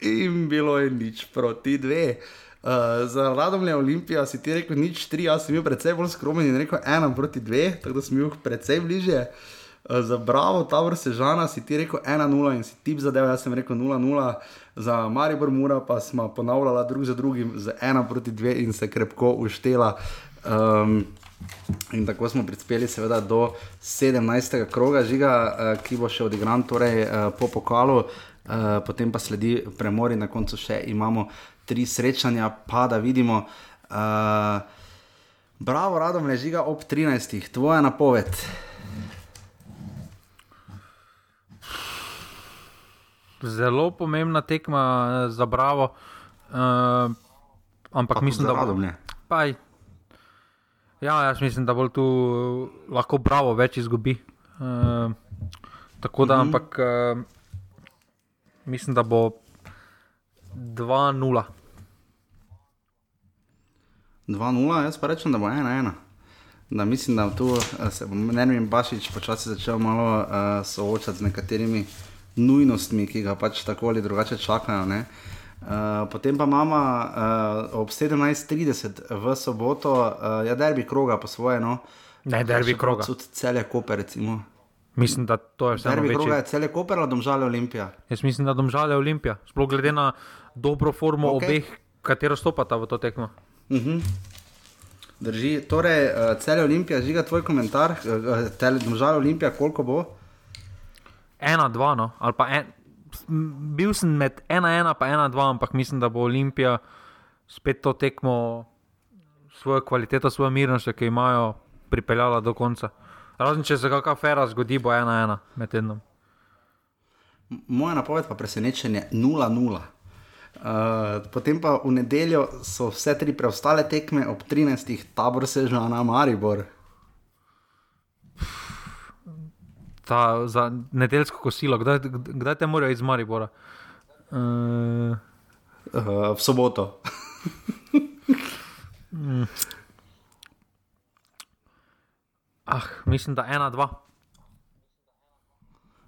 In bilo je nič proti dve. Uh, za Radomlje Olimpija si ti rekel nič tri, jaz sem bil precej bolj skromen in rekel ena proti dve, tako da sem bil precej bliže. Uh, za Bravo, ta vrsta Žana si ti rekel 1-0 in si tip zadev, jaz sem rekel 0-0. Za Maribor Mura pa smo ponavljali drug za drugim z 1 proti 2 in se krepko uštela. Um, In tako smo prispeli, seveda, do 17. kroga žiga, uh, ki bo še odigran torej, uh, po pokalu, potem pa sledi premor in na koncu še imamo tri srečanja, pa da vidimo. Uh, bravo, radom je žiga ob 13. Tvoja napoved. Zelo pomembna tekma za Bravo, uh, ampak pa mislim, da bo. Ja, jaz mislim, da bo tu eh, lahko bravo več izgubi. Uh, tako da, mm -hmm. ampak uh, mislim, da bo 2-0. 2-0, jaz pa rečem, da bo 1-1. Da mislim, da tu se bo Nermin Bašič počasi začel malo uh, soočati z nekaterimi nujnostmi, ki ga pač tako ali drugače čakajo. Uh, potem pa imamo uh, ob 17:30 v soboto, uh, ja, derbi kroga po svoje. No, ne, derbi kroga. Tudi cele kope, recimo. Mislim, da to je vse. Derbi kroga je cele kope, ali domžale Olimpija. Jaz mislim, da domžale Olimpija. Sploh glede na dobro formo okay. obeh, katero stopata v to tekmo. Uh mhm. -huh. Drži, torej, uh, cele Olimpije, žiga tvoj komentar, uh, tele domžale Olimpija, koliko bo? Ena, dva, no, ali pa en, bil sem med ena, ena, pa ena, dva, ampak mislim, da bo Olimpija spet to tekmo, svojo kvaliteto, svojo mirnost, ki imajo, pripeljala do konca. Razen če se kakšna afera zgodi, bo ena, ena med tednom. Moja napoved pa presenečenje je 0-0. Uh, potem pa v nedeljo so vse tri preostale tekme, ob 13. tabor se že na Maribor. Ta, za nedeljsko kosilo, kdaj, kdaj te morajo iz Maribora? Uh, uh, v soboto. mm. Ah, mislim, da ena, dva.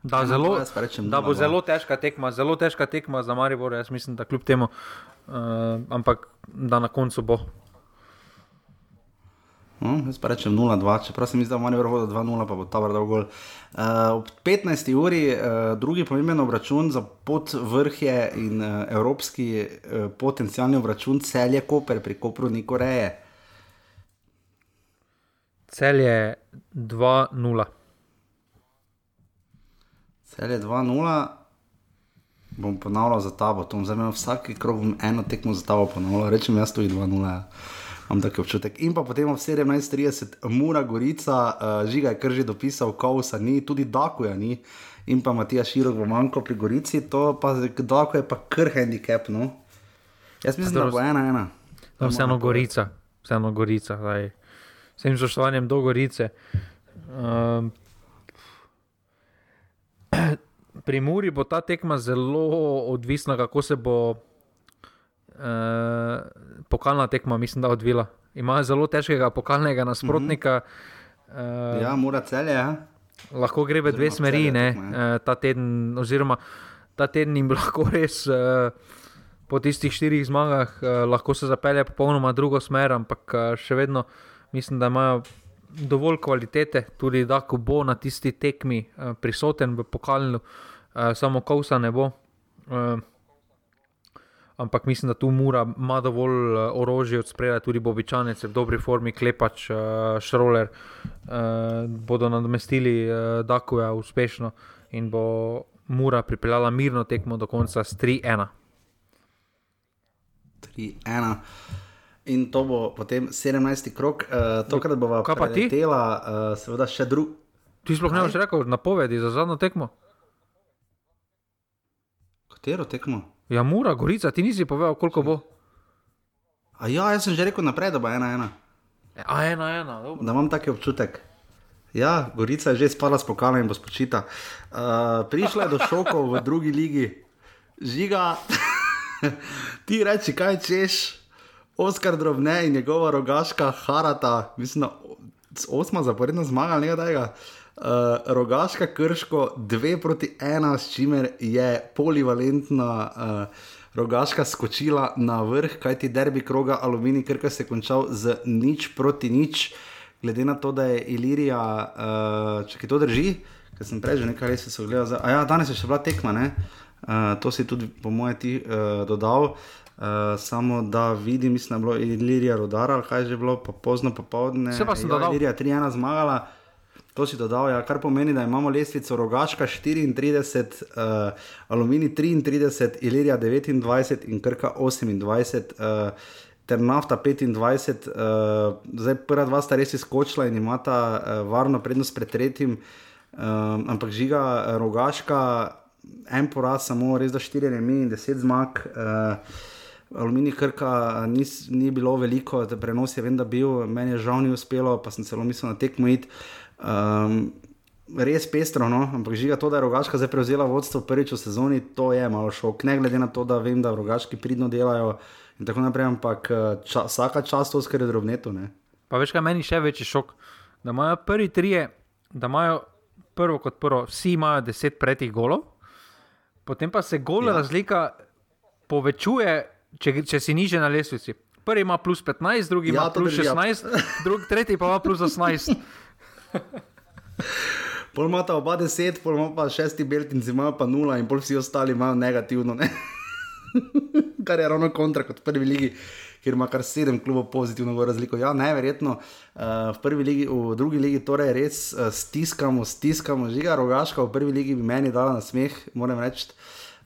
Da, zelo, rečem, da bo zelo težka tekma, zelo težka tekma za Maribor, jaz mislim, da kljub temu, uh, ampak da na koncu bo. No, jaz pa rečem 0-2, čeprav sem mislil, da bo vrh 2-0, pa bo ta vrh dolgo. Uh, ob 15. uri, uh, drugi pomemben obračun za pot vrhje in uh, evropski uh, potencijalni obračun celje Koper pri Kopru Nikoreje. Celje 2-0. Celje 2-0. Bom ponavljal za tabo, to bom zdaj vsak krog eno tekmo za tabo ponavljal, rečem jaz tudi 2-0 imam tako občutek. In pa potem ob 17:30, Mura Gorica, uh, žiga je kar že dopisal, Kausa ni, tudi Dakuja ni. In pa Matija Širok v manjko pri Gorici, to pa Daku je pa kar handicap. No? Jaz mislim, da bo ena, ena. No, vseeno Gorica, vseeno Gorica, zdaj. Vsem spoštovanjem do Gorice. Um, pri Muri bo ta tekma zelo odvisna, kako se bo pokalna tekma, mislim, da odvila. Imajo zelo težkega pokalnega nasprotnika. Mm -hmm. uh, ja, mora celje. Ja. Lahko gre v dve smeri, tekma, uh, ta teden, oziroma ta teden jim lahko res. Uh, Po tistih štirih zmagah uh, lahko se zapelje popolnoma drugo smer, ampak uh, še vedno mislim, da imajo dovolj kvalitete, tudi da bo na tisti tekmi uh, prisoten v pokalnu, uh, samo kausa ne bo. Uh, ampak mislim, da tu mora ima dovolj uh, orožja od spredaj, tudi bobičanec, v dobri formi, klepač, uh, šroler, uh, bodo nadomestili Dakuja uspešno in bo mora pripeljala mirno tekmo do konca s 3-1. 3-1. In to bo potem 17. krok, uh, tokrat bo pa tela, uh, seveda še drug. Ti sploh ne boš rekel, napovedi za zadnjo tekmo? Katero tekmo? Ja, mora, gorica, ti nisi povedal, koliko bo. A ja, jaz sem že rekel naprej, da bo ena ena. A ena ena, dobro. Da imam taki občutek. Ja, gorica je že spala s pokalom in bo spočita. Uh, prišla je do šokov v drugi ligi, žiga, ti reči, kaj češ, Oskar drobne in njegova rogaška harata, mislim, osma zaporedna zmaga, nekaj tega. Uh, rogaška krško 2 proti 1, s čimer je polivalentna uh, rogaška skočila na vrh, kajti derbi kroga Alumini Krka se je končal z nič proti nič, glede na to, da je Ilirija, uh, če to drži, ker sem prej že nekaj res se ogledal, za, a ja, danes je še bila tekma, uh, to si tudi po mojem ti uh, dodal. Uh, samo da vidim, mislim, da je bilo Ilirija rodara, kaj je že bilo, pa pozno popoldne. Se pa sem ja, dodal. Ilirija 3-1 zmagala. To si dodal, ja, kar pomeni, da imamo lestvico Rogaška 34, uh, Alumini 33, Ilirija 29 in Krka 28, uh, ter nafta 25. Uh, zdaj prva dva sta res izkočila in imata uh, varno prednost pred tretjim, uh, ampak žiga Rogaška, en poraz, samo res za 4 remi in 10 zmag. Uh, Aluminij Krka ni, ni bilo veliko, prenos je vem, da bil, meni je žal ni uspelo, pa sem celo mislil na tekmo iti. Um, res pestro, no? ampak žiga to, da je rogaška zdaj prevzela vodstvo prvič v sezoni, to je malo šok. Ne glede na to, da vem, da rogaški pridno delajo in tako naprej, ampak ča, vsaka čast to skrbi drobneto. Ne? Pa veš, kaj meni še večji šok, da imajo prvi trije, da imajo prvo kot prvo, vsi imajo deset pretih golov, potem pa se gol ja. razlika povečuje, če, če si niže na lesvici. Prvi ima plus 15, drugi ja, ima plus 16, ja. drug, tretji pa ima plus 18. pol ima ta oba deset, pol ima pa šesti beltinci, ima pa nula in pol vsi ostali imajo negativno. Ne? kar je ravno kontra kot prvi ligi, kjer ima kar sedem klubov pozitivno razliko. Ja, najverjetno uh, v prvi ligi, v drugi ligi torej res uh, stiskamo, stiskamo, žiga rogaška, v prvi ligi bi meni dala na smeh, moram reči.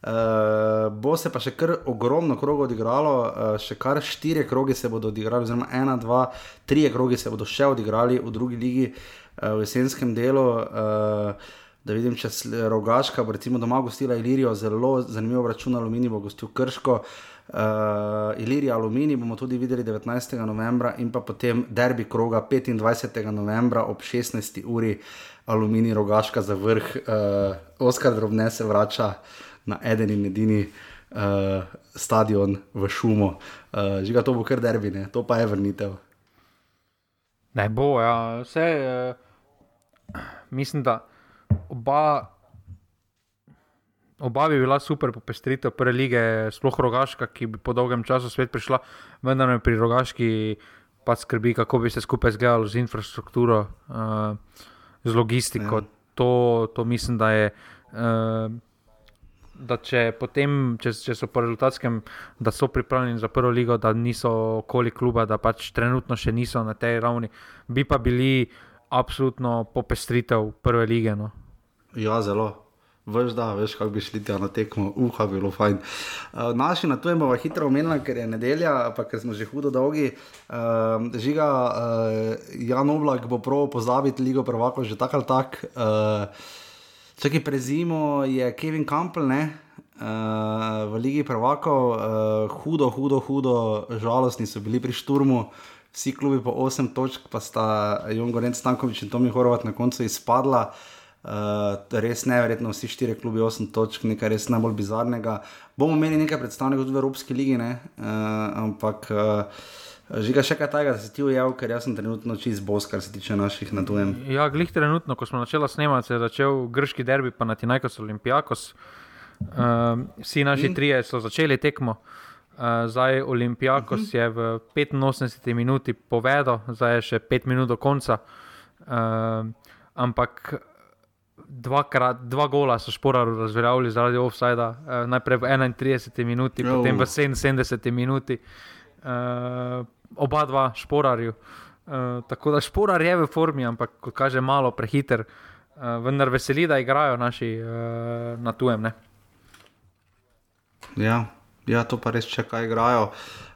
Uh, bo se pa še kar ogromno krogov odigralo, uh, še kar štiri kroge se bodo odigrali, oziroma ena, dva, tri kroge se bodo še odigrali v drugi ligi. Uh, Eh, v jesenskem delu. Uh, da vidim, če je rogaška, recimo doma gostila Ilirijo, zelo zanimivo račun Aluminij, bo gostil Krško. Uh, Ilirija Aluminij bomo tudi videli 19. novembra in pa potem derbi kroga 25. novembra ob 16. uri Aluminij rogaška za vrh. Uh, Oskar Drobne se vrača na eden in edini uh, stadion v šumo. Uh, Žiga to bo kar derbi, ne? to pa je vrnitev. Ne bo, ja. vse. Uh mislim, da oba, oba bi bila super popestritev prve lige, sploh rogaška, ki bi po dolgem času svet prišla, vendar me pri rogaški pa skrbi, kako bi se skupaj zgledalo z infrastrukturo, uh, z logistiko. Ja. To, to mislim, da je. Uh, Da če, potem, če, če so po rezultatskem, da so pripravljeni za prvo ligo, da niso okoli kluba, da pač trenutno še niso na tej ravni, bi pa bili uh, absolutno popestritev prve lige. No. Ja, zelo. Veš, da, veš, kako bi šli na tekmo, uha, bilo fajn. Uh, naši na to je malo hitro omenjeno, ker je nedelja, pa ker smo že hudo dolgi. Uh, žiga, uh, Jan Oblak bo prav pozabiti ligo prvako, že tako ali tako. Uh, Če ki prezimo, je Kevin Campbell ne, uh, v Ligi prvakov, uh, hudo, hudo, hudo, žalostni so bili pri šturmu, vsi klubi po 8 točk, pa sta Jon Gorenc, Stankovič in Tomi Horvat na koncu izpadla. Uh, res neverjetno, vsi štiri klubi 8 točk, nekaj res najbolj bizarnega. Bomo imeli nekaj predstavnikov tudi v Evropski ligi, uh, ampak uh, žiga še kaj tajega, da se ti ujel, ker jaz sem trenutno čist bos, kar se tiče naših na tujem. Ja, glih trenutno, ko smo začeli snemati, se je začel grški derbi, pa na Tinajkos Olimpijakos. Uh, vsi naši mm. trije so začeli tekmo. Uh, Uh, zdaj Olimpijakos uh mhm. -huh. je v 85 minuti povedal, zdaj je še 5 minut do konca. Uh, ampak dvakrat, dva gola so šporali razveljavili zaradi offsajda, uh, najprej v 31 minuti, oh. potem v 77 minuti, uh, oba dva šporarju. Uh, tako da šporar je v formi, ampak kot kaže, malo prehiter, uh, vendar veseli, da igrajo naši uh, na tujem. Ne? Ja, ja, to pa res če kaj igrajo.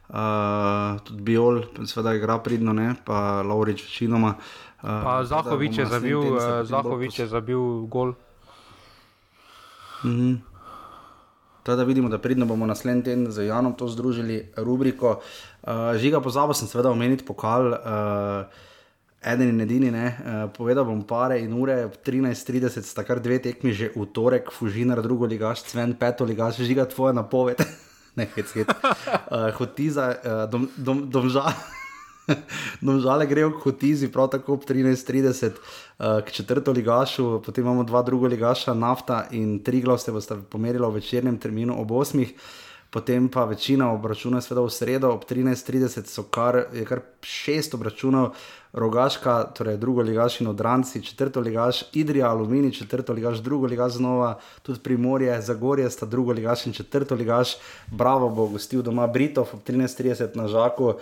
Uh, tudi Biol, seveda, igra pridno, ne? pa Laurič večinoma. Uh, pa Zahovič je zabil, uh, Zahovič je zabil gol. Mm -hmm. Da vidimo, da pridno bomo naslednji teden z Janom to združili, rubriko. Uh, žiga pozabo sem seveda omeniti pokal. Uh, Eden in edini, ne, uh, povedal bom pare in ure, ob 13:30 sta kar dve tekmi, že v torek, Fužinar, drugo ligaš, Sven, peto ligaš, žiga tvoja napoved. ne, hec, hec. Uh, hotiza, uh, dom, dom, domžal. Domžale grejo k hotizi, prav tako ob 13:30 uh, k četrto ligašu, potem imamo dva druga ligaša, nafta in tri glavne, boste pomerili v večernem terminu ob 8. Potem pa večina obračunov, seveda v sredo ob 13:30 so kar, kar šest obračunov, rogaška, torej drugo ligaš in odranci, četrto ligaš, Idrija, Alumini, četrto ligaš, drugo ligaš znova, tudi Primorje, Zagorje sta drugo ligaš in četrto ligaš, Bravo bo gostil doma Britov ob 13:30 na Žaku.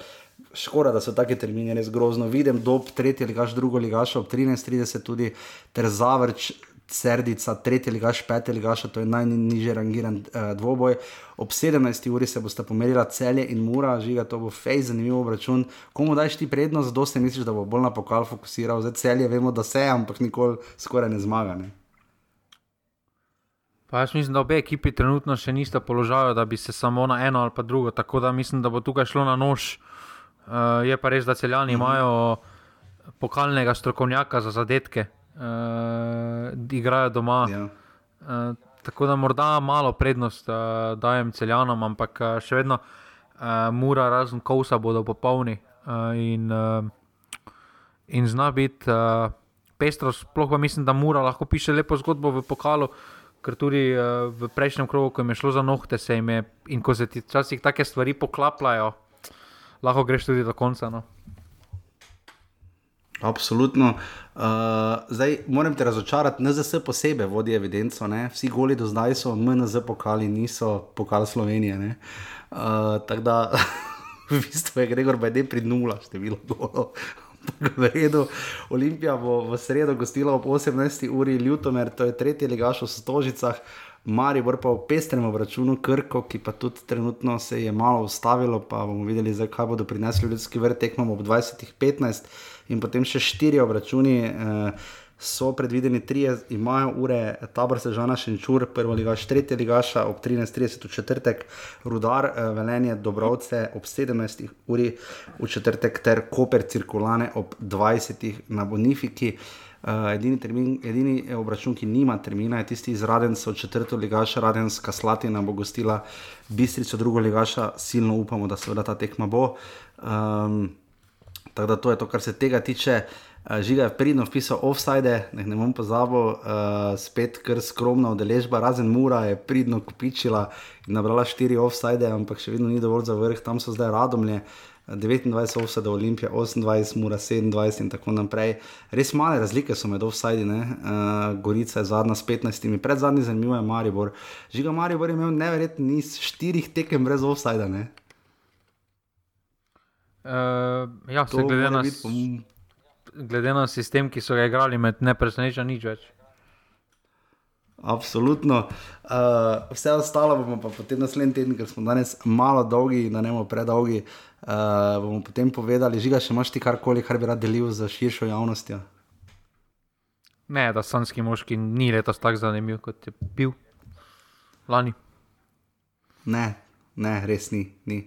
Škoda, da so taki termini res grozno. Vidim, dob tretje ligaš, drugo ligaš ob 13:30 tudi, ter zavrč. Serdica, tretji ligaš, peti ligaš, to je najnižji rangiran uh, dvoboj. Ob 17. uri se bosta pomerila celje in mura, žiga, to bo fej, zanimiv obračun. Komu daš ti prednost, kdo se misliš, da bo bolj na pokal fokusiral? Zdaj celje vemo, da se, ampak nikoli skoraj ne zmaga. Ne? Pa jaz mislim, da obe ekipi trenutno še nista položajo, da bi se samo na eno ali pa drugo. Tako da mislim, da bo tukaj šlo na nož. Uh, je pa res, da celjani mm -hmm. imajo pokalnega strokovnjaka za zadetke, uh, igrajo doma. Ja. Uh, tako da morda malo prednost uh, dajem celjanom, ampak uh, še vedno uh, mura, razen kosa, bodo popolni. Uh, in, uh, in zna biti uh, pestro, sploh pa mislim, da mura lahko piše lepo zgodbo v pokalu. Ker tudi uh, v prejšnjem krogu, ko je šlo za nohte, se jim je in ko se ti včasih take stvari poklapljajo, lahko greš tudi do konca. No. Absolutno. Uh, zdaj moram te razočarati, NZS posebej vodi evidenco. Ne? Vsi goli do zdaj so MNZ pokali, niso pokali Slovenije. Uh, Tako da v bistvu je Gregor BD pri nula število golov. V redu, Olimpija bo v sredo gostila ob 18. uri Ljutomer, to je tretji ligaš v Stožicah. Mari bo pa v pestrem računu Krko, ki pa tudi trenutno se je malo ustavilo, pa bomo videli, zakaj bodo prinesli ljudski vrt, tekmo ob 20.15 in potem še štiri obračuni. Eh, So predvideni tri, imajo ure, tabor se žana Šenčur, prvo ligaš, tretji ligaš, ob 13.30 v četrtek, rudar, eh, velenje, dobrovce ob 17. uri v četrtek, ter koper cirkulane ob 20. na Bonifiki. Uh, edini, termin, edini obračun, ki nima termina, je tisti iz Radensa, četrto ligaša, Radenska Slatina bo gostila Bistrico, drugo ligaša, silno upamo, da se ta tekma bo. Um, Tako da to je to, kar se tega tiče. Uh, Žiga je pridno pisal offside, ne, ne bom pozabil, uh, spet kar skromna udeležba, razen Mura je pridno kupičila in nabrala štiri offside, ampak še vedno ni dovolj za vrh, tam so zdaj radomlje. 29 offside, Olimpija 28, Mura 27 in tako naprej. Res male razlike so med offside, uh, Gorica je zadnja s 15, pred zadnji zanimivo je Maribor. Žiga Maribor je imel neverjetno niz štirih tekem brez offside. Uh, ja, se glede na, glede na sistem, ki so ga igrali, med ne preseneča nič več. Absolutno. Uh, vse ostalo bomo pa potem naslednji teden, ker smo danes malo dolgi, da ne bomo predolgi. Uh, bomo potem povedali, žiga, še imaš ti karkoli, kar bi rad delil z širšo javnostjo. Ne, da sanski moški ni letos tako zanimiv, kot je bil lani. Ne, ne, res ni. ni.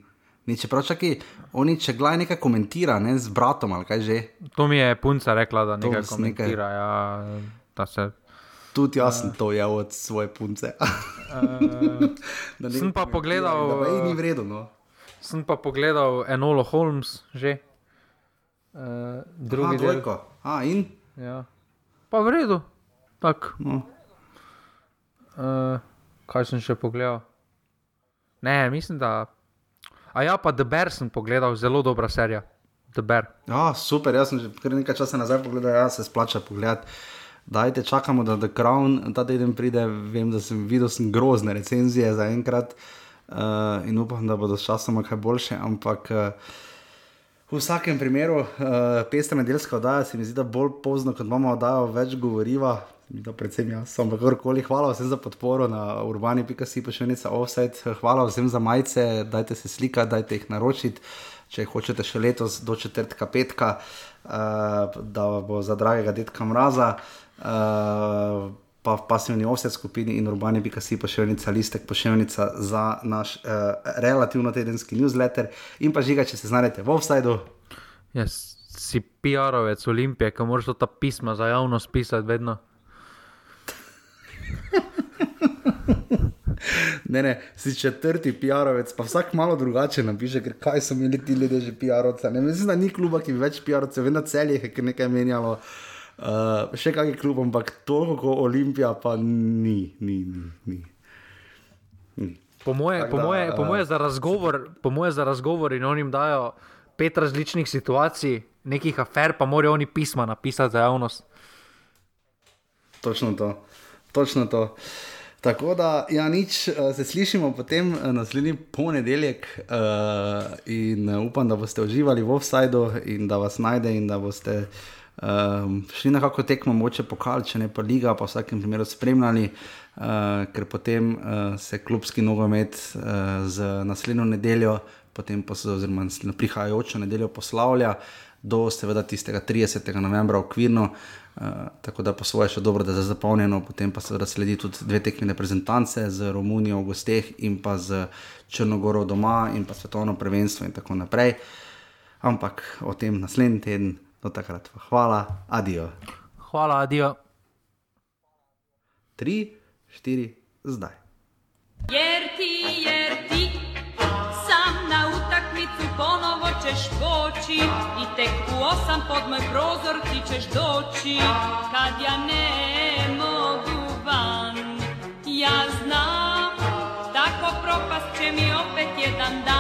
Ni, čeprav čaki, oni če gledaj nekaj komentira, ne z bratom ali kaj že. To mi je punca rekla, da nekaj komentira. Nekaj... Ja, da se... Tudi jaz sem uh, to jel od svoje punce. uh, sem pa pogledal. Da, da, ni vredno. No. Sem pa pogledal Enola Holmes že. Uh, drugi Aha, del. A, in? Ja. Pa v redu. Tak. No. Uh, kaj sem še pogledal? Ne, mislim, da A ja, pa The Bear sem pogledal, zelo dobra serija. The Bear. Ja, super, jaz sem že kar nekaj časa nazaj pogledal, ja se splača pogledati. Dajte, čakamo, da The Crown ta teden pride. Vem, da sem videl sem grozne recenzije za enkrat uh, in upam, da bodo s časom kaj boljše. Ampak uh, v vsakem primeru, uh, pestra nedeljska oddaja se mi zdi, da bolj pozno, kot imamo oddajo, več govoriva. Da predvsem jaz, ampak kakorkoli, hvala vsem za podporo na urbani.si, pa še nekaj offset, hvala vsem za majice, dajte se slika, dajte jih naročiti, če hočete še letos do četrtka petka, uh, da bo za dragega detka mraza. Uh, Pa v pasivni offset skupini in urbani.si pošiljnica, listek pošiljnica za naš uh, relativno tedenski newsletter. In pa žiga, če se znajdete v offsajdu. Yes, si PR-ovec Olimpije, ki moraš ta pisma za javnost pisati vedno. ne, ne, si četrti PR-ovec, pa vsak malo drugače napiše, ker kaj so imeli ti ljudje že PR-ovce. Ne mislim, da ni kluba, ki bi več PR-ovcev, vedno cel je nekaj menjalo. Uh, še kakšen klub, ampak toliko Olimpija, pa ni, ni, ni. ni. ni. Po moje, po, moje, po, moje razgovor, po moje za razgovor in oni jim dajo pet različnih situacij, nekih afer, pa morajo oni pisma napisati za javnost. Točno to. Točno to. Tako da, ja, nič, eh, se slišimo potem eh, naslednji ponedeljek uh, in upam, da boste uživali v offsajdu in da vas najde in da boste um, šli na kako tekmo, moče pokal, če ne pa liga, pa v vsakem primeru spremljali, uh, ker potem uh, se klubski nogomet uh, z naslednjo nedeljo, potem pa se oziroma na prihajajočo nedeljo poslavlja do seveda tistega 30. novembra okvirno. Uh, tako da po svoje še dobro, da je zapolnjeno, potem pa seveda sledi tudi dve tekmi reprezentance z Romunijo v gosteh in pa z Črnogoro doma in pa svetovno prvenstvo in tako naprej. Ampak o tem naslednji teden, do takrat. Hvala, adijo. Hvala, adijo. Tri, štiri, zdaj. Jer ti, jer ti, sam na utakmicu ponovo ćeš poći i tek u osam pod moj prozor ti ćeš doći kad ja ne mogu van. Ja znam, tako propast će mi opet jedan dan.